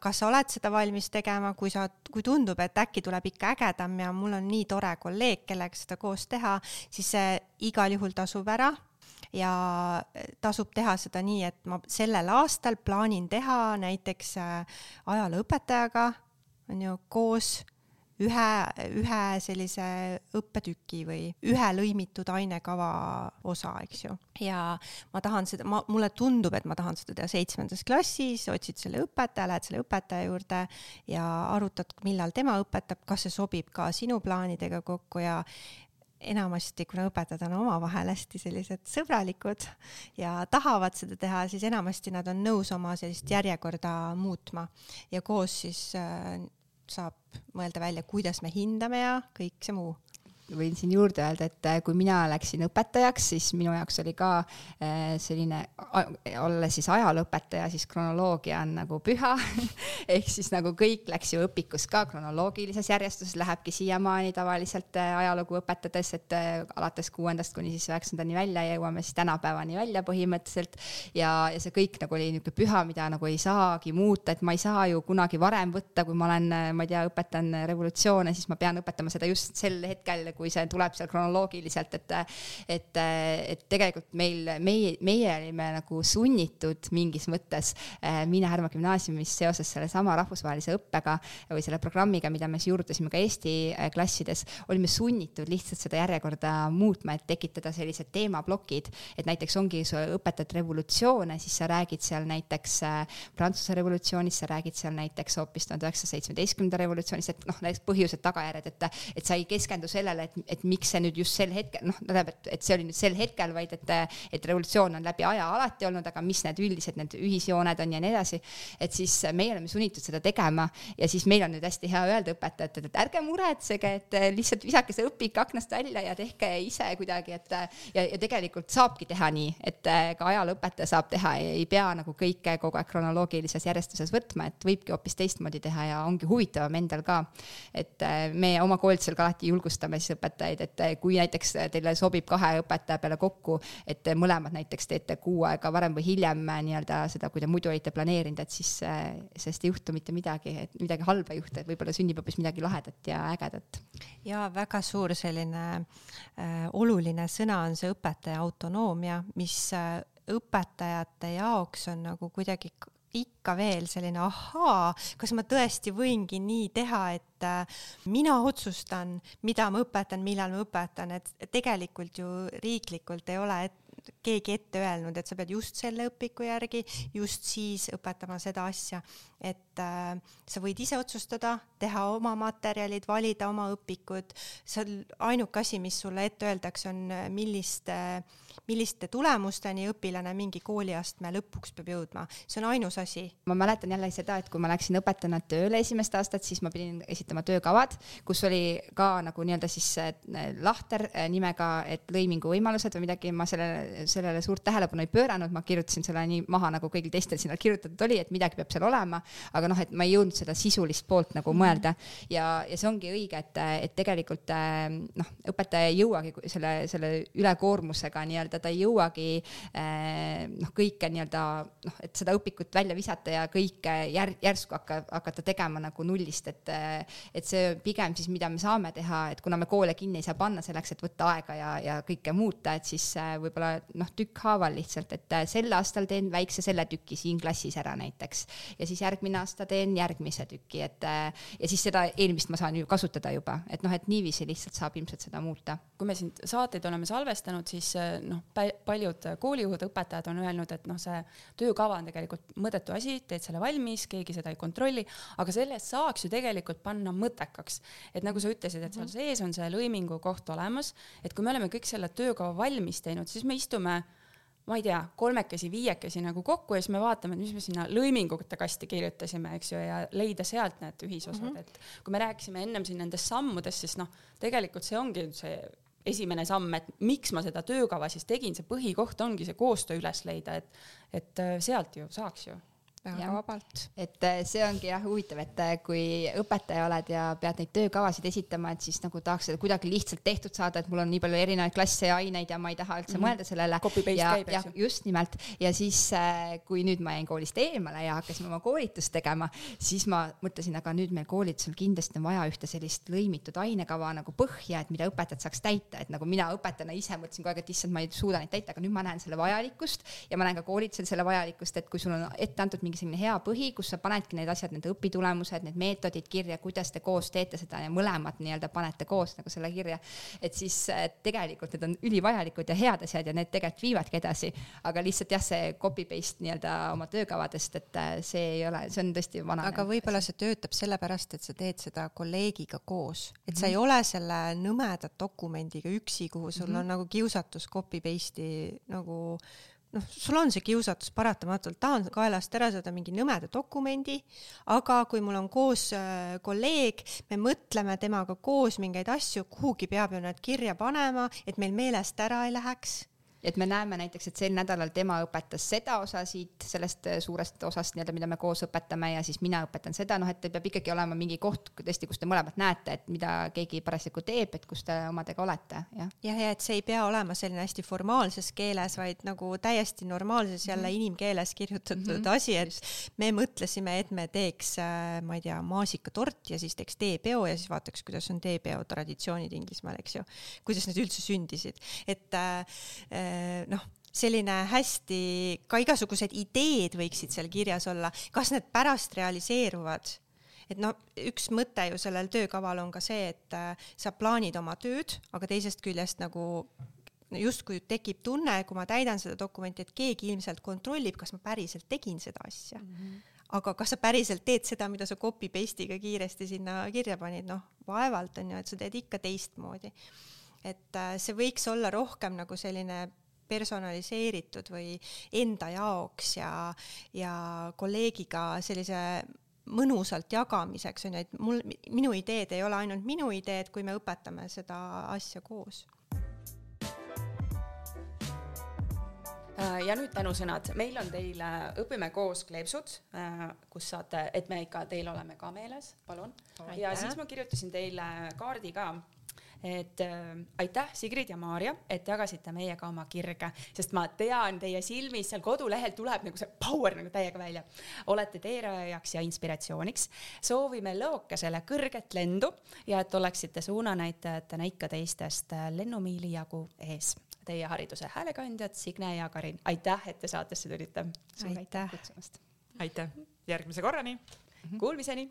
kas sa oled seda valmis tegema, kui sa, kui tundub, et äkki tuleb ikka ägedam ja mul on nii tore kolleeg, kellega seda koos teha, siis see igal juhul tasub ära ja tasub teha seda nii, et ma sellel aastal plaanin teha näiteks äh, ajalooõpetajaga on ju koos ühe, ühe sellise õppetüki või ühe lõimitud ainekava osa, eks ju. ja ma tahan seda, ma, mulle tundub, et ma tahan seda teha seitsmendas klassis, otsid selle õpetaja, lähed selle õpetaja juurde ja arutad, millal tema õpetab, kas see sobib ka sinu plaanidega kokku ja enamasti, kuna õpetajad on omavahel hästi sellised sõbralikud ja tahavad seda teha, siis enamasti nad on nõus oma sellist järjekorda muutma ja koos siis äh, saab mõelda välja, kuidas me hindame ja kõik see muu võin siin juurde öelda, et äh, kui mina läksin õpetajaks, siis minu jaoks oli ka äh, selline, olla siis ajalooõpetaja, siis kronoloogia on nagu püha ehk siis nagu kõik läks ju õpikus ka kronoloogilises järjestuses, lähebki siiamaani tavaliselt äh, ajalugu õpetades, et alates kuuendast kuni siis üheksandani välja ja jõuame siis tänapäevani välja põhimõtteliselt. ja, ja see kõik nagu oli niisugune püha, mida nagu ei saagi muuta, et ma ei saa ju kunagi varem võtta, kui ma olen, ma ei tea, õpetan revolutsioone, siis ma pean õpetama seda just sel hetkel kui see tuleb seal kronoloogiliselt, et et, et tegelikult meil, meie, meie olime nagu sunnitud mingis mõttes äh, Miina Härma gümnaasiumis seoses sellesama rahvusvahelise õppega või selle programmiga, mida me siis juurutasime ka Eesti äh, klassides, olime sunnitud lihtsalt seda järjekorda muutma, et tekitada sellised teemaplokid, et näiteks ongi, sa õpetad revolutsioone, siis sa räägid seal näiteks äh, Prantsuse revolutsioonist, sa räägid seal näiteks hoopis tuhande üheksasaja seitsmeteistkümnenda revolutsioonist, et noh, näiteks põhjused-tagajärjed, et, et sa ei keskendu sellele, et, et miks see nüüd just sel hetkel, noh, tähendab, et, et see oli nüüd sel hetkel, vaid et, et revolutsioon on läbi aja alati olnud, aga mis need üldised need ühisjooned on ja nii edasi. et siis meie oleme sunnitud seda tegema ja siis meil on nüüd hästi hea öelda õpetajatele, et ärge muretsege, et lihtsalt visake see õpik aknast välja ja tehke ise kuidagi, et ja, ja tegelikult saabki teha nii, et ka ajalooõpetaja saab teha, ei pea nagu kõike kogu aeg kronoloogilises järjestuses võtma, et võibki hoopis teistmoodi teha ja ongi huvitavam endal ka. et me oma koolitusel ka alati julgustame siis õpetajaid, et kui näiteks teile sobib kahe õpetaja peale kokku, et mõlemad näiteks teete kuu aega varem või hiljem nii-öelda seda, kui te muidu olite planeerinud, et siis sellest ei juhtu mitte midagi, et midagi halba ei juhtu, et võib-olla sünnib hoopis midagi lahedat ja ägedat. ja väga suur selline äh, oluline sõna on see õpetaja autonoomia, mis äh, õpetajate jaoks on nagu kuidagi ikka veel selline ahaa, kas ma tõesti võingi nii teha, et äh, mina otsustan, mida ma õpetan, millal ma õpetan, et tegelikult ju riiklikult ei ole et, keegi ette öelnud, et sa pead just selle õpiku järgi just siis õpetama seda asja, et äh, sa võid ise otsustada, teha oma materjalid, valida oma õpikud, seal ainuke asi, mis sulle ette öeldakse, on äh, milliste tulemusteni õpilane mingi kooliastme lõpuks peab jõudma, see on ainus asi. ma mäletan jälle seda, et kui ma läksin õpetajana tööle esimest aastat, siis ma pidin esitama töökavad, kus oli ka nagu nii-öelda siis äh, lahter nimega, et lõimingu võimalused või midagi, ma sellele, sellele suurt tähelepanu ei pööranud, ma kirjutasin selle nii maha, nagu kõigil teistel sinna kirjutatud oli, et midagi peab seal olema, aga noh, et ma ei jõudnud seda sisulist poolt nagu mhm. mõelda ja, ja see ongi õige, et, et tegelikult äh, noh, õpetaja ei jõuagi selle, selle ülekoormusega nii-öelda ta ei jõuagi eh, noh, kõike nii-öelda noh, et seda õpikut välja visata ja kõike jär, järsku hakka, hakata tegema nagu nullist, et et see pigem siis, mida me saame teha, et kuna me koole kinni ei saa panna selleks, et võtta aega ja, ja kõike muuta, et siis eh, võib-olla noh, tükkhaaval lihtsalt, et eh, sel aastal teen väikse selle tüki siin klassis ära näiteks ja siis järgmine aasta teen järgmise tüki, et ja siis seda eelmist ma saan ju kasutada juba, et noh, et niiviisi lihtsalt saab ilmselt seda muuta. kui me siin saateid oleme salvestanud, siis noh, paljud koolijuhid, õpetajad on öelnud, et noh, see töökava on tegelikult mõttetu asi, teed selle valmis, keegi seda ei kontrolli, aga sellest saaks ju tegelikult panna mõttekaks. et nagu sa ütlesid, et seal mhm. sees on see lõimingu koht olemas, et kui me oleme kõik selle töökava valmis teinud, siis me istume ma ei tea, kolmekesi, viiekesi nagu kokku ja siis me vaatame, et mis me sinna lõimingute kasti kirjutasime, eks ju, ja leida sealt need ühisosad mm, -hmm. et kui me rääkisime ennem siin nendest sammudest, siis noh, tegelikult see ongi see esimene samm, et miks ma seda töökava siis tegin, see põhikoht ongi see koostöö üles leida, et, et äh, sealt ju saaks ju väga vabalt. et äh, see ongi jah huvitav, et äh, kui õpetaja oled ja pead neid töökavasid esitama, et siis nagu tahaks seda kuidagi lihtsalt tehtud saada, et mul on nii palju erinevaid klasse ja aineid ja ma ei taha üldse mm -hmm. mõelda sellele. ja, ja just nimelt ja siis, äh, kui nüüd ma jäin koolist eemale ja hakkasime oma koolitust tegema, siis ma mõtlesin, aga nüüd meil koolitusel kindlasti on vaja ühte sellist lõimitud ainekava nagu põhja, et mida õpetajad saaks täita, et nagu mina õpetajana ise mõtlesin kogu aeg, et issand, ma ei suuda neid täita, aga nüüd ma näen selle vajalikkust ja ma näen ka koolitusel selle vajalikkust, et kui sul on ette antud mingi selline hea põhi, kus sa panedki need asjad, need õpitulemused, need meetodid kirja, kuidas te koos teete seda ja mõlemad nii-öelda panete koos nagu selle kirja. et siis tegelikult need on ülivajalikud ja head asjad ja need tegelikult viivadki edasi, aga lihtsalt jah, see copy paste nii-öelda oma töökavadest, et äh, see ei ole, see on tõesti vana. aga võib-olla see töötab sellepärast, et sa teed seda kolleegiga koos, et sa ei mhm. ole selle nõmeda dokumendiga üksi, kuhu sul mm -hmm. on nagu kiusatus copy paste'i nagu noh, sul on see kiusatus paratamatult, tahan kaelast ära saada mingi nõmeda dokumendi, aga kui mul on koos äh, kolleeg, me mõtleme temaga koos mingeid asju, kuhugi peab ju need kirja panema, et meil meelest ära ei läheks et me näeme näiteks, et sel nädalal tema õpetas seda osa siit sellest äh, suurest osast nii-öelda, mida me koos õpetame ja siis mina õpetan seda, noh, et peab ikkagi olema mingi koht tõesti, kus te mõlemad näete, et mida keegi parasjagu teeb, et kus te omadega olete, jah. jah, ja et see ei pea olema selline hästi formaalses keeles, vaid nagu täiesti normaalses jälle mm -hmm. inimkeeles kirjutatud mm -hmm. asi, et Just. me mõtlesime, et me teeks, äh, ma ei tea, maasikatort ja siis teeks teepeo ja siis vaataks, kuidas on teepeo traditsioonid Inglismaal, eks ju, kuidas need üldse sündisid, et äh, Äh, noh, selline hästi, ka igasugused ideed võiksid seal kirjas olla, kas need pärast realiseeruvad et noh, üks mõte ju sellel töökaval on ka see, et äh, sa plaanid oma tööd, aga teisest küljest nagu justkui tekib tunne, kui ma täidan seda dokumenti, et keegi ilmselt kontrollib, kas ma päriselt tegin seda asja mm. -hmm. aga kas sa päriselt teed seda, mida sa copy paste'iga kiiresti sinna kirja panid, noh, vaevalt on ju, et sa teed ikka teistmoodi. et äh, see võiks olla rohkem nagu selline personaliseeritud või enda jaoks ja, ja kolleegiga sellise mõnusalt jagamiseks on ju, et mul, minu ideed ei ole ainult minu ideed, kui me õpetame seda asja koos. Äh, ja nüüd tänusõnad, meil on teile Õpime koos kleepsud, äh, kus saate, et me ikka teil oleme ka meeles, palun. ja siis ma kirjutasin teile kaardi ka et äh, aitäh, Sigrid ja Maarja, et jagasite meiega oma kirge, sest ma tean teie silmis seal kodulehel tuleb nagu see power nagu täiega välja. olete teerajajaks ja inspiratsiooniks. soovime Lõokesele kõrget lendu ja et oleksite suunanäitajatena ikka teistest äh, lennumiili jagu ees. Teie hariduse häälekandjad Signe ja Karin, aitäh, et te saatesse tulite. aitäh kutsumast. aitäh, järgmise korrani. Kuulmiseni